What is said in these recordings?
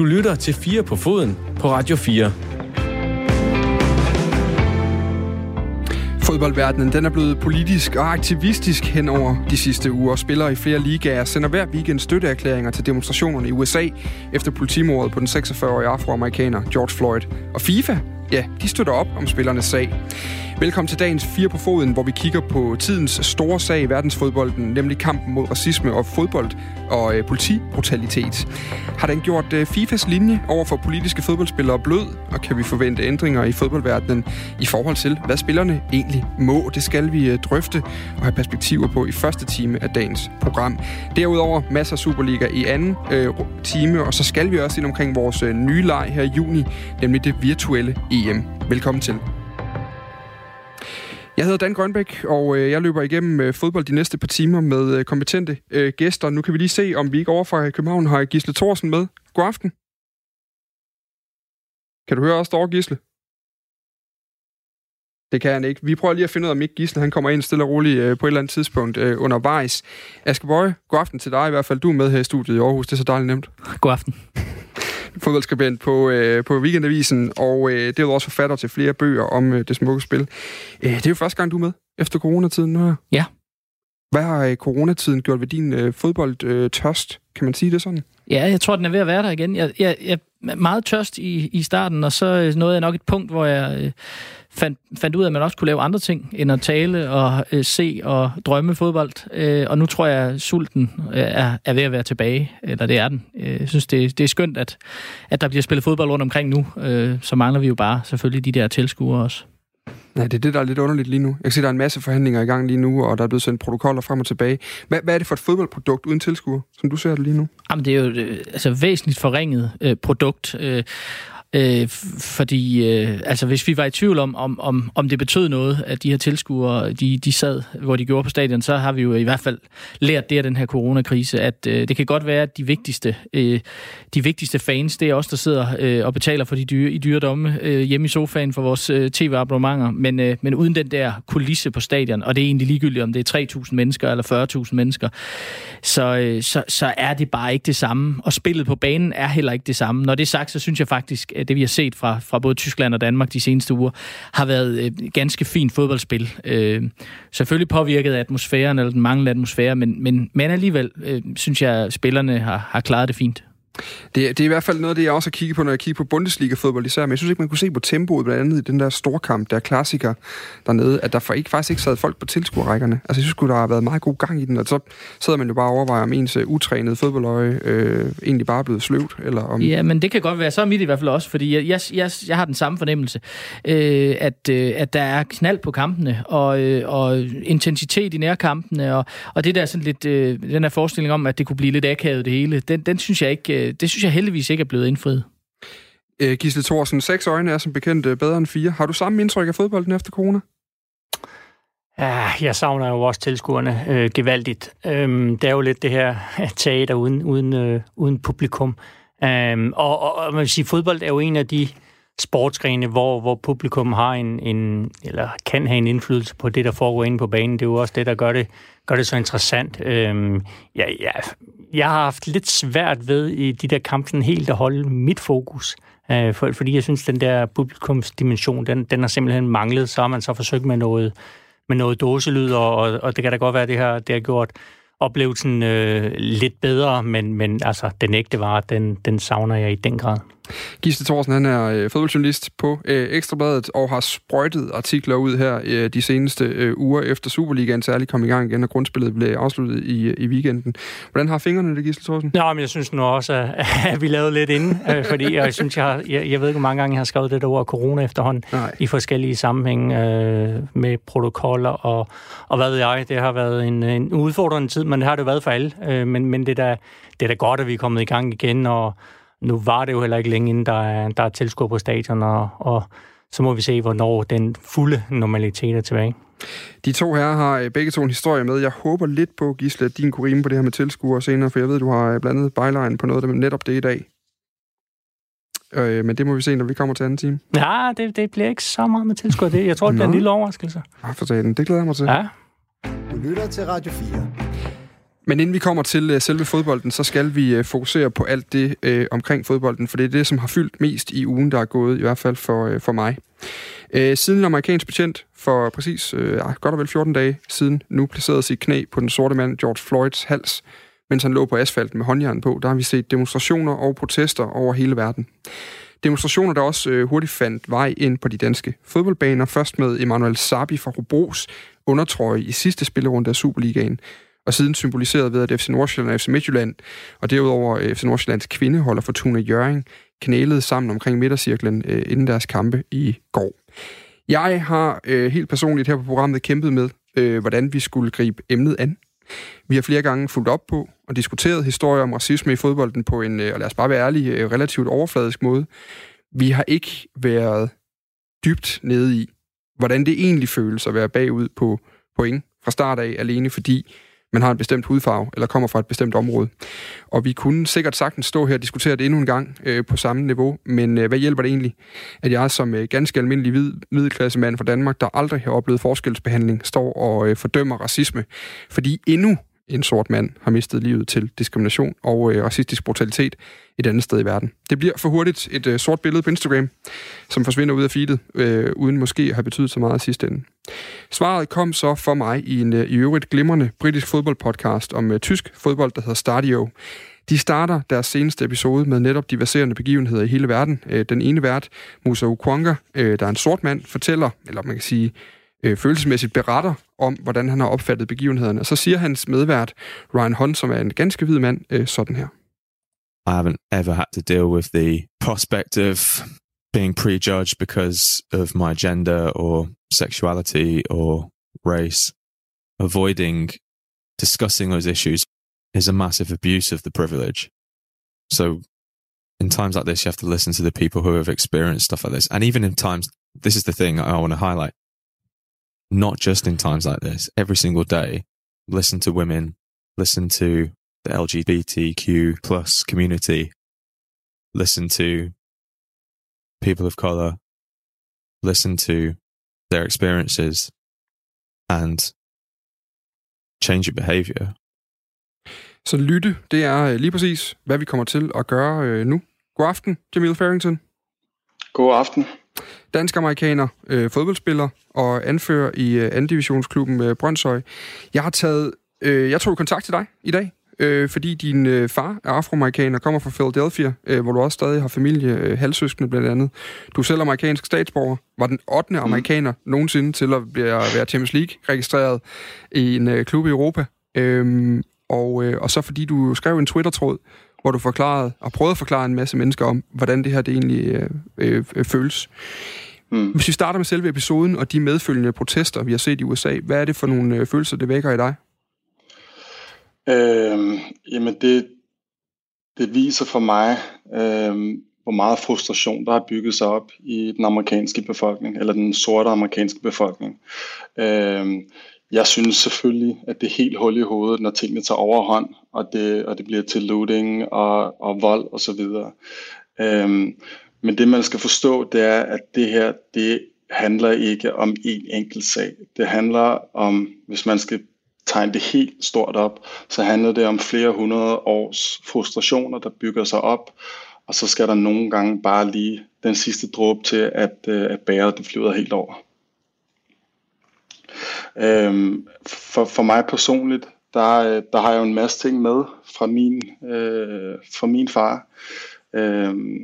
Du lytter til 4 på foden på Radio 4. Fodboldverdenen den er blevet politisk og aktivistisk hen over de sidste uger. Spillere i flere ligaer sender hver weekend støtteerklæringer til demonstrationerne i USA efter politimordet på den 46-årige afroamerikaner George Floyd. Og FIFA, ja, de støtter op om spillernes sag. Velkommen til dagens Fire på Foden, hvor vi kigger på tidens store sag i verdensfodbolden, nemlig kampen mod racisme og fodbold og øh, politibrutalitet. Har den gjort øh, FIFAs linje over for politiske fodboldspillere blød, og kan vi forvente ændringer i fodboldverdenen i forhold til, hvad spillerne egentlig må? Det skal vi øh, drøfte og have perspektiver på i første time af dagens program. Derudover masser af Superliga i anden øh, time, og så skal vi også ind omkring vores øh, nye leg her i juni, nemlig det virtuelle EM. Velkommen til. Jeg hedder Dan Grønbæk, og øh, jeg løber igennem øh, fodbold de næste par timer med øh, kompetente gæster. Nu kan vi lige se, om vi ikke overfra fra København har Gisle Thorsen med. God aften. Kan du høre os derovre, Gisle? Det kan han ikke. Vi prøver lige at finde ud af, om ikke Gisle han kommer ind stille og roligt øh, på et eller andet tidspunkt øh, undervejs. Aske Bøje, god aften til dig i hvert fald. Du er med her i studiet i Aarhus. Det er så dejligt nemt. God aften fodboldskribent på, øh, på Weekendavisen, og øh, det er jo også forfatter til flere bøger om øh, det smukke spil. Øh, det er jo første gang, du er med efter coronatiden nu her. Ja. Hvad har øh, coronatiden gjort ved din øh, fodboldtørst? Øh, kan man sige det sådan? Ja, jeg tror, den er ved at være der igen. Jeg, jeg, jeg er meget tørst i, i starten, og så øh, nåede jeg nok et punkt, hvor jeg... Øh, fandt, fandt ud af, at man også kunne lave andre ting, end at tale og øh, se og drømme fodbold. Øh, og nu tror jeg, at sulten øh, er, er ved at være tilbage, eller det er den. Øh, jeg synes, det, det er skønt, at, at der bliver spillet fodbold rundt omkring nu. Øh, så mangler vi jo bare selvfølgelig de der tilskuere også. Ja, det er det, der er lidt underligt lige nu. Jeg kan se, der er en masse forhandlinger i gang lige nu, og der er blevet sendt protokoller frem og tilbage. Hvad, hvad er det for et fodboldprodukt uden tilskuer, som du ser det lige nu? Jamen, det er jo øh, altså væsentligt forringet øh, produkt. Øh, Øh, fordi øh, altså, hvis vi var i tvivl om, om, om, om det betød noget, at de her tilskuere, de, de sad, hvor de gjorde på stadion, så har vi jo i hvert fald lært det af den her coronakrise, at øh, det kan godt være, at de vigtigste, øh, de vigtigste fans, det er os, der sidder øh, og betaler for de dyre, i dyredomme øh, hjemme i sofaen for vores øh, tv-abonnementer, men, øh, men uden den der kulisse på stadion, og det er egentlig ligegyldigt, om det er 3.000 mennesker eller 40.000 mennesker, så, øh, så, så er det bare ikke det samme. Og spillet på banen er heller ikke det samme. Når det er sagt, så synes jeg faktisk, Øh, det vi har set fra, fra både Tyskland og Danmark de seneste uger, har været øh, ganske fint fodboldspil. Øh, selvfølgelig påvirket af atmosfæren, eller den manglende atmosfære, men, men, men alligevel øh, synes jeg, at spillerne har, har klaret det fint. Det, det er i hvert fald noget af det, jeg også har kigget på, når jeg kigger på Bundesliga-fodbold især, men jeg synes ikke, man kunne se på tempoet, blandt andet i den der storkamp, der klassiker dernede, at der for ikke, faktisk ikke sad folk på tilskuerrækkerne. Altså, jeg synes der har været meget god gang i den, og så sidder man jo bare og overvejer, om ens øh, utrænede fodboldøje øh, egentlig bare er blevet sløvt, eller om... Ja, men det kan godt være. Så er mit i hvert fald også, fordi jeg, jeg, jeg, jeg har den samme fornemmelse, øh, at, øh, at der er knald på kampene, og, øh, og intensitet i nærkampene, og, og det der sådan lidt, øh, den her forestilling om, at det kunne blive lidt akavet det hele, den, den synes jeg ikke Øh, det synes jeg heldigvis ikke er blevet indfriet. Øh, Gisle Thorsen, seks øjne er som bekendt øh, bedre end fire. Har du samme indtryk af fodbolden efter corona? Ja, jeg savner jo også tilskuerne øh, gevaldigt. Øhm, det er jo lidt det her teater uden, uden, øh, uden publikum. Øhm, og, og, og man vil sige, fodbold er jo en af de sportsgrene, hvor, hvor publikum har en, en, eller kan have en indflydelse på det, der foregår inde på banen. Det er jo også det, der gør det, gør det så interessant. Øhm, ja, ja, jeg har haft lidt svært ved i de der kampe helt at holde mit fokus. Øh, for, fordi jeg synes, den der publikumsdimension, den, den har simpelthen manglet. Så har man så forsøgt med noget, med noget dåselyd, og, og det kan da godt være, at det her det har gjort oplevelsen øh, lidt bedre, men, men altså, den ægte var, den, den savner jeg i den grad. Gisle Thorsen, han er øh, fodboldjournalist på øh, Ekstrabladet og har sprøjtet artikler ud her øh, de seneste øh, uger efter Superligaen særligt kom i gang igen, og grundspillet blev afsluttet i, i weekenden. Hvordan har fingrene det, Gisle Thorsen? Ja, men jeg synes nu også, at, at vi lavede lidt inden, øh, fordi jeg synes, jeg, har, jeg, jeg ved ikke, hvor mange gange jeg har skrevet det der ord corona efterhånden Nej. i forskellige sammenhænge øh, med protokoller og, og hvad ved jeg. Det har været en, en udfordrende tid, men det har det været for alle. Øh, men, men det, er da, det er da godt, at vi er kommet i gang igen, og nu var det jo heller ikke længe inden, der er, der er tilskuer på stadion, og, og så må vi se, hvornår den fulde normalitet er tilbage. De to her har øh, begge to en historie med. Jeg håber lidt på, Gisle, at din kunne på det her med tilskuere senere, for jeg ved, du har øh, blandet byline på noget af netop det i dag. Øh, men det må vi se, når vi kommer til anden time. Ja, det, det bliver ikke så meget med tilskuere. Det, jeg tror, det bliver en lille overraskelse. Ja, for sagen. Det glæder jeg mig til. Ja. Du lytter til Radio 4. Men inden vi kommer til øh, selve fodbolden, så skal vi øh, fokusere på alt det øh, omkring fodbolden, for det er det, som har fyldt mest i ugen, der er gået, i hvert fald for, øh, for mig. Øh, siden en amerikansk betjent for præcis øh, ah, godt og vel 14 dage siden nu placerede sit knæ på den sorte mand George Floyds hals, mens han lå på asfalten med håndjern på, der har vi set demonstrationer og protester over hele verden. Demonstrationer, der også øh, hurtigt fandt vej ind på de danske fodboldbaner. Først med Emmanuel Sabi fra Hobros undertrøje i sidste spillerunde af Superligaen, og siden symboliseret ved, at FC Nordsjælland og FC Midtjylland, og derudover øh, FC Nordsjællands kvindeholder Fortuna Jøring, knælede sammen omkring midtercirklen øh, inden deres kampe i går. Jeg har øh, helt personligt her på programmet kæmpet med, øh, hvordan vi skulle gribe emnet an. Vi har flere gange fulgt op på og diskuteret historier om racisme i fodbolden på en, øh, og lad os bare være ærlige, øh, relativt overfladisk måde. Vi har ikke været dybt nede i, hvordan det egentlig føles at være bagud på point fra start af, alene fordi man har en bestemt hudfarve, eller kommer fra et bestemt område. Og vi kunne sikkert sagtens stå her og diskutere det endnu en gang øh, på samme niveau, men øh, hvad hjælper det egentlig, at jeg som øh, ganske almindelig hvid middelklassemand fra Danmark, der aldrig har oplevet forskelsbehandling, står og øh, fordømmer racisme, fordi endnu en sort mand har mistet livet til diskrimination og øh, racistisk brutalitet et andet sted i verden. Det bliver for hurtigt et øh, sort billede på Instagram, som forsvinder ud af feedet, øh, uden måske at have betydet så meget i sidste ende. Svaret kom så for mig i en øh, i øvrigt glimrende britisk fodboldpodcast om øh, tysk fodbold, der hedder Stadio. De starter deres seneste episode med netop diverserende begivenheder i hele verden. Øh, den ene vært, Musa Ukwonga, øh, der er en sort mand, fortæller, eller man kan sige, øh, følelsesmæssigt beretter om, hvordan han har opfattet begivenhederne. Så siger hans medvært, Ryan Hunt, som er en ganske hvid mand, øh, sådan her. I haven't ever had to deal with the prospect of being prejudged because of my gender or sexuality or race. Avoiding discussing those issues is a massive abuse of the privilege. So, in times like this, you have to listen to the people who have experienced stuff like this. And even in times, this is the thing I want to highlight. Not just in times like this, every single day, listen to women, listen to the LGBTQ plus community, listen to people of color, listen to their experiences and change your behavior. Så lytte, det er øh, lige præcis, hvad vi kommer til at gøre øh, nu. God aften, Jamil Farrington. God aften. Dansk-amerikaner, øh, fodboldspiller og anfører i øh, anden divisionsklubben øh, Brøndshøj. Jeg har taget, øh, jeg tog kontakt til dig i dag, øh, fordi din øh, far er afroamerikaner, kommer fra Philadelphia, øh, hvor du også stadig har familie, øh, halvsøskende blandt andet. Du er selv amerikansk statsborger, var den 8. Mm. amerikaner nogensinde til at blive, være Champions League registreret i en øh, klub i Europa. Øh, og, øh, og så fordi du skrev en Twitter-tråd, hvor du forklarede og prøvede at forklare en masse mennesker om, hvordan det her det egentlig øh, øh, øh, føles. Mm. Hvis vi starter med selve episoden og de medfølgende protester, vi har set i USA, hvad er det for nogle øh, følelser, det vækker i dig? Øhm, jamen det, det viser for mig, øhm, hvor meget frustration, der har bygget sig op i den amerikanske befolkning, eller den sorte amerikanske befolkning. Øhm, jeg synes selvfølgelig, at det er helt hul i hovedet, når tingene tager overhånd, og det, og det bliver til looting og, og vold osv. Og så videre. øhm, men det man skal forstå, det er, at det her, det handler ikke om en enkelt sag. Det handler om, hvis man skal tegne det helt stort op, så handler det om flere hundrede års frustrationer, der bygger sig op, og så skal der nogle gange bare lige den sidste dråbe til, at, øh, at bæret det flyder helt over. Øhm, for, for mig personligt, der, der har jeg jo en masse ting med fra min, øh, fra min far. Øhm,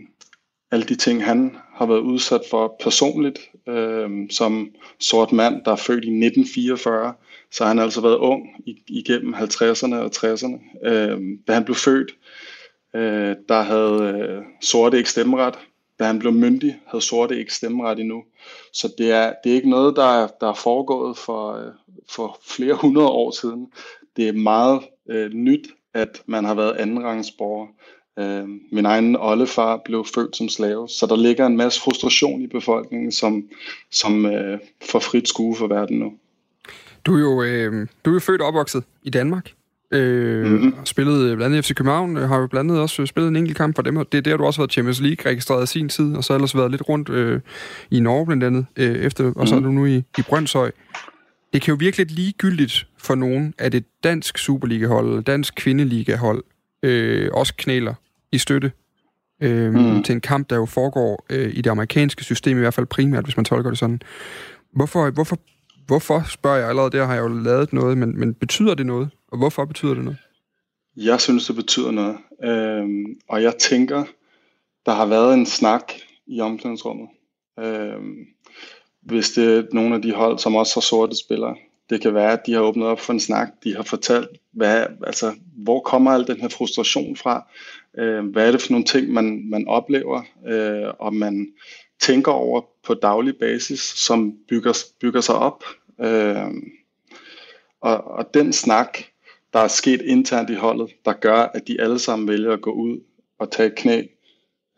alle de ting, han har været udsat for personligt, øh, som sort mand, der er født i 1944, så har han altså været ung igennem 50'erne og 60'erne. Øh, da han blev født, øh, der havde øh, sorte ikke stemmeret. Da han blev myndig, havde sorte ikke stemmeret endnu. Så det er, det er ikke noget, der er, der er foregået for, øh, for flere hundrede år siden. Det er meget øh, nyt, at man har været andenrangsborger. Øh, min egen oldefar blev født som slave, så der ligger en masse frustration i befolkningen, som, som øh, får frit skue for verden nu. Du er jo, øh, du er jo født og opvokset i Danmark. Øh, mm-hmm. Har spillet blandt andet FC København, har jo blandt andet også spillet en enkelt kamp for dem. Det er der, du også har været Champions League registreret i sin tid, og så ellers været lidt rundt øh, i Norge blandt andet, øh, efter, og så er du nu i, i Brøndshøj. det kan jo virke lidt ligegyldigt for nogen, at et dansk Superliga-hold, dansk kvindeliga-hold, øh, også knæler i støtte øh, mm. til en kamp, der jo foregår øh, i det amerikanske system, i hvert fald primært, hvis man tolker det sådan. Hvorfor, hvorfor, hvorfor spørger jeg allerede, der har jeg jo lavet noget, men, men betyder det noget? Og hvorfor betyder det noget? Jeg synes, det betyder noget. Øhm, og jeg tænker, der har været en snak i omklædningsrummet. Øhm, hvis det er nogle af de hold, som også har sorte spillere, det kan være, at de har åbnet op for en snak. De har fortalt, hvad, altså, hvor kommer al den her frustration fra? Øh, hvad er det for nogle ting, man, man oplever, øh, og man tænker over på daglig basis, som bygger, bygger sig op? Øh, og, og den snak, der er sket internt i holdet, der gør, at de alle sammen vælger at gå ud og tage knæ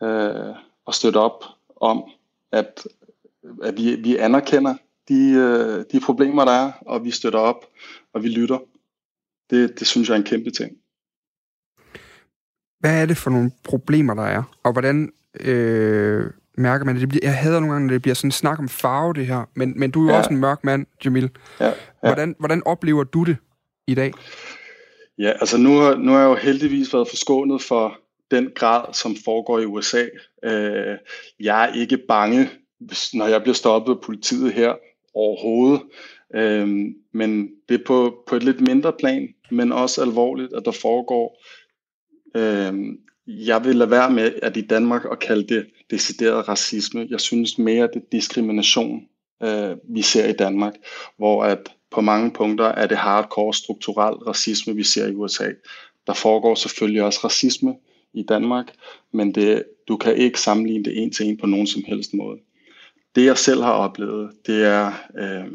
øh, og støtte op om, at, at vi, vi anerkender de, øh, de problemer, der er, og vi støtter op, og vi lytter. Det, det synes jeg er en kæmpe ting. Hvad er det for nogle problemer, der er? Og hvordan øh, mærker man det? det bliver, jeg hader nogle gange, når det bliver sådan en snak om farve, det her. Men, men du er jo ja. også en mørk mand, Jamil. Ja. Ja. Hvordan, hvordan oplever du det i dag? Ja, altså nu har, nu har jeg jo heldigvis været forskånet for den grad, som foregår i USA. Øh, jeg er ikke bange, når jeg bliver stoppet af politiet her overhovedet. Øh, men det er på, på et lidt mindre plan, men også alvorligt, at der foregår. Øh, jeg vil lade være med, at i Danmark at kalde det decideret racisme. Jeg synes mere, det er diskrimination, øh, vi ser i Danmark, hvor at på mange punkter er det hardcore strukturel racisme, vi ser i USA. Der foregår selvfølgelig også racisme i Danmark, men det, du kan ikke sammenligne det en til en på nogen som helst måde. Det jeg selv har oplevet, det er øh,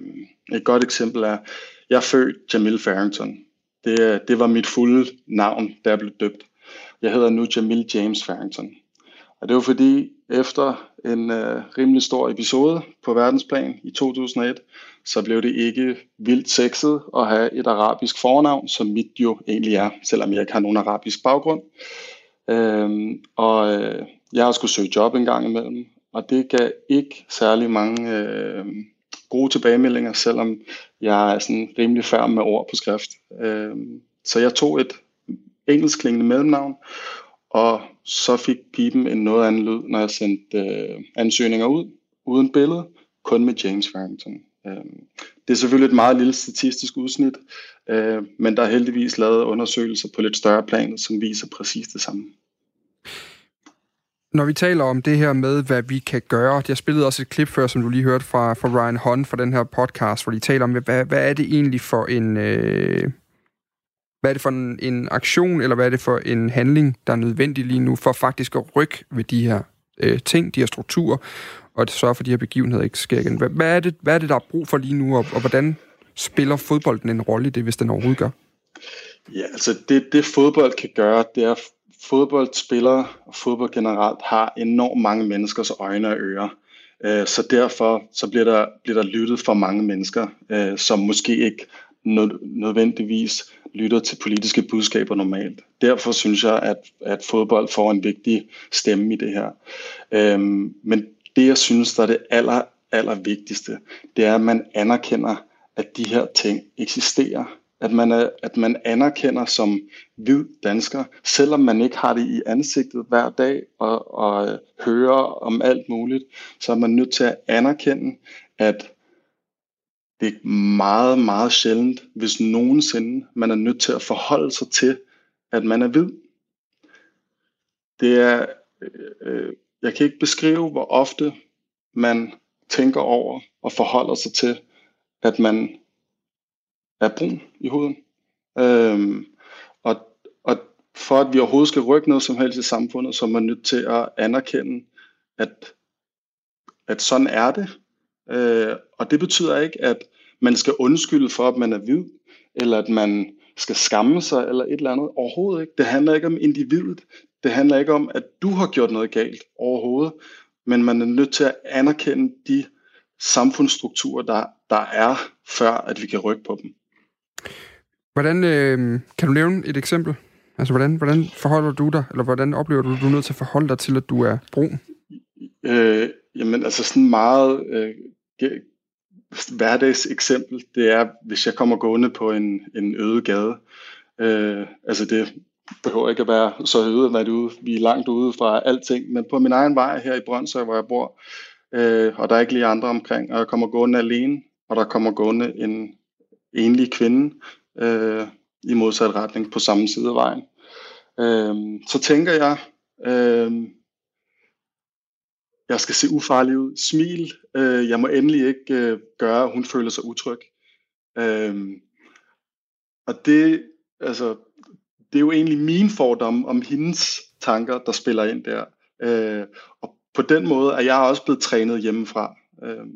et godt eksempel er, jeg er født Jamil Farrington. Det, det var mit fulde navn, da jeg blev døbt. Jeg hedder nu Jamil James Farrington. Og det var fordi, efter en øh, rimelig stor episode på verdensplan i 2001, så blev det ikke vildt sexet at have et arabisk fornavn, som mit jo egentlig er, selvom jeg ikke har nogen arabisk baggrund. Øhm, og øh, jeg har skulle søge job en gang imellem, og det gav ikke særlig mange øh, gode tilbagemeldinger, selvom jeg er sådan rimelig færdig med ord på skrift. Øh, så jeg tog et engelskklingende mellemnavn, og så fik pipen en noget anden lyd, når jeg sendte øh, ansøgninger ud, uden billede, kun med James Farrington. Øh, det er selvfølgelig et meget lille statistisk udsnit, øh, men der er heldigvis lavet undersøgelser på lidt større plan, som viser præcis det samme. Når vi taler om det her med, hvad vi kan gøre, jeg spillede også et klip før, som du lige hørte fra, fra Ryan Hunt fra den her podcast, hvor de taler om, hvad, hvad er det egentlig for en... Øh hvad er det for en, en aktion, eller hvad er det for en handling, der er nødvendig lige nu, for faktisk at rykke ved de her øh, ting, de her strukturer, og at sørge for, at de her begivenheder ikke sker igen. Hvad, hvad, er, det, hvad er det, der er brug for lige nu, og, og hvordan spiller fodbolden en rolle i det, hvis den overhovedet gør? Ja, altså det, det fodbold kan gøre, det er, at fodboldspillere og fodbold generelt har enormt mange menneskers øjne og ører. Øh, så derfor så bliver, der, bliver der lyttet for mange mennesker, øh, som måske ikke nødvendigvis lytter til politiske budskaber normalt. Derfor synes jeg, at, at fodbold får en vigtig stemme i det her. Øhm, men det, jeg synes, der er det aller, aller vigtigste, det er, at man anerkender, at de her ting eksisterer. At man, er, at man anerkender som hvid dansker, selvom man ikke har det i ansigtet hver dag og, og hører om alt muligt, så er man nødt til at anerkende, at det er meget, meget sjældent, hvis nogensinde man er nødt til at forholde sig til, at man er hvid. Det er, øh, jeg kan ikke beskrive, hvor ofte man tænker over og forholder sig til, at man er brun i huden. Øhm, og, og for at vi overhovedet skal rykke noget som helst i samfundet, så er man nødt til at anerkende, at, at sådan er det. Øh, og det betyder ikke, at man skal undskylde for, at man er hvid, eller at man skal skamme sig, eller et eller andet. Overhovedet ikke. Det handler ikke om individet. Det handler ikke om, at du har gjort noget galt overhovedet. Men man er nødt til at anerkende de samfundsstrukturer, der, der er, før at vi kan rykke på dem. Hvordan, øh, kan du nævne et eksempel? Altså, hvordan, hvordan forholder du dig, eller hvordan oplever du, at du er nødt til at forholde dig til, at du er brun? Øh, jamen, altså sådan meget øh, hverdags eksempel, det er, hvis jeg kommer gående på en, en øde gade. Øh, altså det behøver ikke at være så øde, at ude. Vi er langt ude fra alting, men på min egen vej her i Brøndshøj, hvor jeg bor, øh, og der er ikke lige andre omkring, og jeg kommer gående alene, og der kommer gående en enlig kvinde øh, i modsat retning på samme side af vejen. Øh, så tænker jeg, øh, jeg skal se ufarlig ud. Smil. Øh, jeg må endelig ikke øh, gøre, at hun føler sig utryg. Øh, og det, altså, det er jo egentlig min fordom om hendes tanker, der spiller ind der. Øh, og på den måde er jeg også blevet trænet hjemmefra. Øh,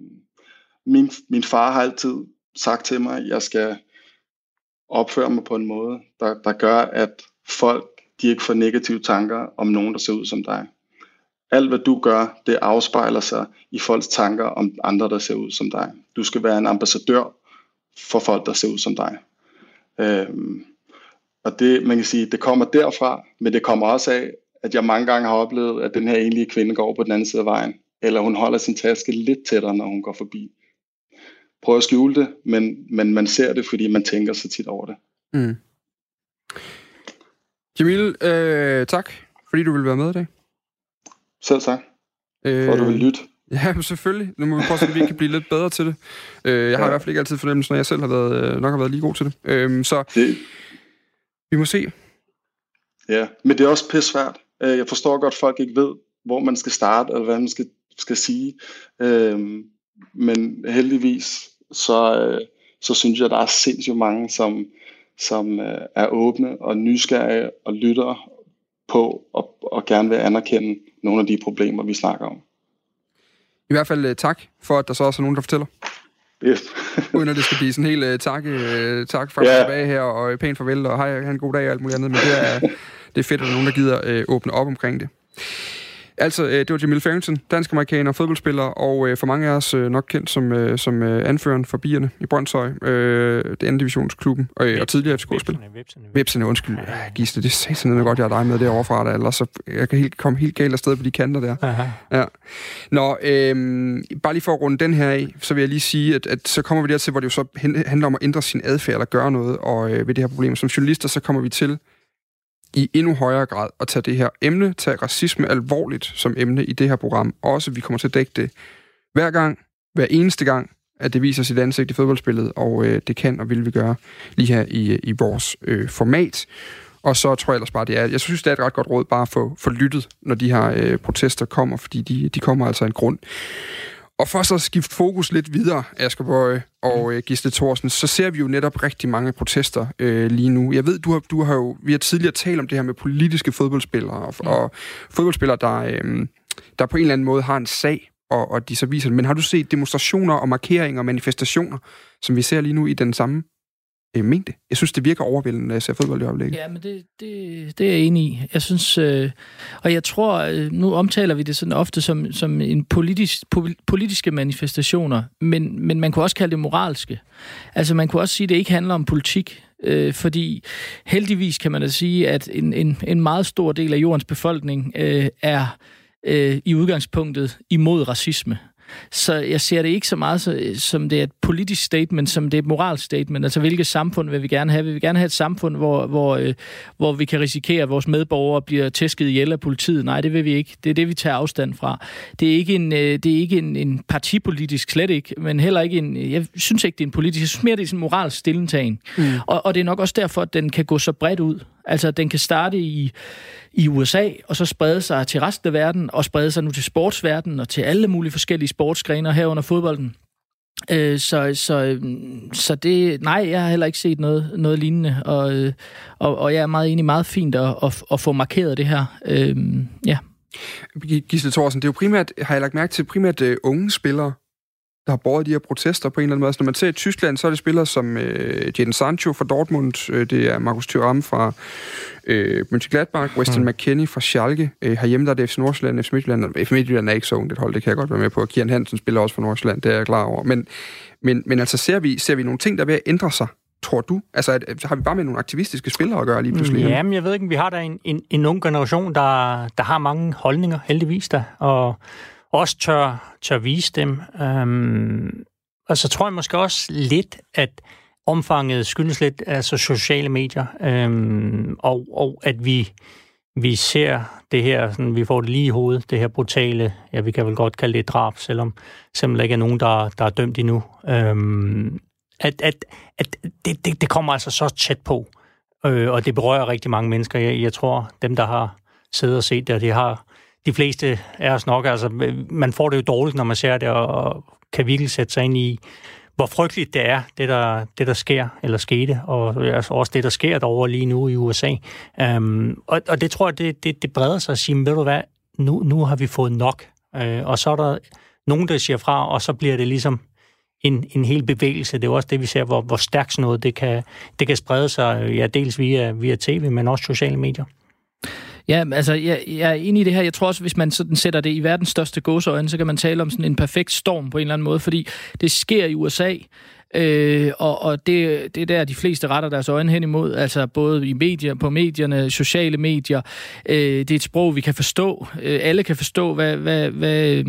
min, min far har altid sagt til mig, at jeg skal opføre mig på en måde, der, der gør, at folk de ikke får negative tanker om nogen, der ser ud som dig. Alt hvad du gør, det afspejler sig i folks tanker om andre, der ser ud som dig. Du skal være en ambassadør for folk, der ser ud som dig. Øhm, og det, man kan sige, det kommer derfra, men det kommer også af, at jeg mange gange har oplevet, at den her enlige kvinde går over på den anden side af vejen, eller hun holder sin taske lidt tættere, når hun går forbi. Prøv at skjule det, men, men man ser det, fordi man tænker så tit over det. Mm. Jamil, øh, tak, fordi du vil være med i dag. Selv tak. Øh, for at du vil lytte. Ja, selvfølgelig. Nu må vi prøve at se, om vi kan blive lidt bedre til det. Øh, jeg har ja. i hvert fald ikke altid fornemmelsen, når jeg selv har været, øh, nok har været lige god til det. Øh, så det... vi må se. Ja, men det er også pisse svært. Øh, jeg forstår godt, at folk ikke ved, hvor man skal starte, eller hvad man skal, skal sige. Øh, men heldigvis, så, øh, så synes jeg, at der er sindssygt mange, som, som øh, er åbne og nysgerrige og lytter på og, og gerne vil anerkende nogle af de problemer, vi snakker om. I hvert fald uh, tak for, at der så også er nogen, der fortæller. Yes. Uden at det skal blive sådan helt uh, tak, uh, tak for yeah. tilbage her, og pænt farvel, og hej, have en god dag og alt muligt andet. Men det er, det er fedt, at der er nogen, der gider uh, åbne op omkring det. Altså, øh, det var Jamil Farrington, dansk-amerikaner, fodboldspiller, og øh, for mange af os øh, nok kendt som, øh, som øh, anføreren for bierne i Brøndshøj, øh, det anden divisionsklubben, og, øh, og tidligere FCK-spiller. Vipsene, undskyld. Ja, Gisle, det er sådan godt, jeg er dig med derovre fra dig, ellers så jeg kan helt, komme helt galt afsted på de kanter der. Aha. Ja. Nå, øh, bare lige for at runde den her af, så vil jeg lige sige, at, at så kommer vi dertil, hvor det jo så handler om at ændre sin adfærd eller gøre noget og, øh, ved det her problem. Som journalister, så kommer vi til i endnu højere grad at tage det her emne, tage racisme alvorligt som emne i det her program. Også vi kommer til at dække det hver gang, hver eneste gang, at det viser sit ansigt i fodboldspillet, og øh, det kan og vil vi gøre lige her i, øh, i vores øh, format. Og så tror jeg ellers bare, det er, jeg synes, det er et ret godt råd bare at få, få lyttet, når de her øh, protester kommer, fordi de, de kommer altså af en grund. Og for så at skifte fokus lidt videre, Asger og øh, Gisle Thorsen, så ser vi jo netop rigtig mange protester øh, lige nu. Jeg ved, du har, du har jo, vi har tidligere talt om det her med politiske fodboldspillere, og, mm. og fodboldspillere, der, øh, der på en eller anden måde har en sag, og, og de så viser det. Men har du set demonstrationer og markeringer og manifestationer, som vi ser lige nu i den samme øh, mængde. Jeg synes, det virker overvældende, når jeg ser fodbold i øjeblikket. Ja, men det, det, det er jeg enig i. Jeg synes, øh, og jeg tror, øh, nu omtaler vi det sådan ofte som, som en politisk, politiske manifestationer, men, men man kunne også kalde det moralske. Altså, man kunne også sige, at det ikke handler om politik, øh, fordi heldigvis kan man da sige, at en, en, en meget stor del af jordens befolkning øh, er øh, i udgangspunktet imod racisme. Så jeg ser det ikke så meget som det er et politisk statement, som det er et moralsk statement. Altså, hvilket samfund vil vi gerne have? Vil vi gerne have et samfund, hvor, hvor, øh, hvor vi kan risikere, at vores medborgere bliver tæsket ihjel af politiet? Nej, det vil vi ikke. Det er det, vi tager afstand fra. Det er ikke en, øh, det er ikke en, en partipolitisk, slet ikke, men heller ikke en... Jeg synes ikke, det er en politisk. Jeg synes mere, det er en moralsk stillentagen. Mm. Og, og det er nok også derfor, at den kan gå så bredt ud. Altså, den kan starte i, i USA, og så sprede sig til resten af verden, og sprede sig nu til sportsverdenen, og til alle mulige forskellige sportsgrener herunder fodbolden. Øh, så, så, øh, så det, nej, jeg har heller ikke set noget, noget lignende, og, øh, og, og jeg er meget enig, meget fint at, at, at få markeret det her. Øh, ja. Gisle Thorsen, det er jo primært, har jeg lagt mærke til, primært øh, unge spillere, der har båret de her protester på en eller anden måde. Altså, når man ser i Tyskland, så er det spillere som øh, Jadon Sancho fra Dortmund, øh, det er Markus Thuram fra øh, Mönchengladbach, Weston mm. McKennie fra Schalke. Øh, herhjemme der er det FC Nordsjælland, FC Midtjylland. FC Midtjylland er ikke så ungt et hold, det kan jeg godt være med på. Kian Hansen spiller også for Nordsjælland, det er jeg klar over. Men, men, men altså, ser vi, ser vi nogle ting, der er ved at ændre sig tror du? Altså, at, har vi bare med nogle aktivistiske spillere at gøre lige pludselig? Ja, men jeg ved ikke, vi har da en, en, en ung generation, der, der har mange holdninger, heldigvis da, og også tør, tør vise dem. Øhm, og så tror jeg måske også lidt, at omfanget skyldes lidt altså sociale medier, øhm, og, og at vi, vi ser det her, sådan, vi får det lige i hovedet, det her brutale, ja, vi kan vel godt kalde det drab, selvom simpelthen ikke er nogen, der, der er dømt endnu. Øhm, at, at, at det, det, det kommer altså så tæt på, øh, og det berører rigtig mange mennesker. Jeg, jeg tror, dem, der har siddet og set det, de har de fleste af os nok, altså øh, man får det jo dårligt, når man ser det, og kan virkelig sætte sig ind i, hvor frygteligt det er, det der, det der sker, eller skete, og øh, altså også det, der sker derovre lige nu i USA. Um, øhm, og, og det tror jeg, det, det, det breder sig at sige, ved du hvad, nu, nu har vi fået nok. Uh, og så er der nogen, der siger fra, og så bliver det ligesom en, en hel bevægelse. Det er også det, vi ser, hvor, hvor stærkt sådan noget det kan, det kan sprede sig, ja, dels via, via tv, men også sociale medier. Ja, altså, jeg, jeg er enig i det her. Jeg tror også, hvis man sådan sætter det i verdens største gåseøjne, så kan man tale om sådan en perfekt storm på en eller anden måde, fordi det sker i USA, Øh, og og det, det er der, de fleste retter deres øjne hen imod, altså både i medier, på medierne, sociale medier. Øh, det er et sprog, vi kan forstå. Øh, alle kan forstå, hvad, hvad, hvad øh,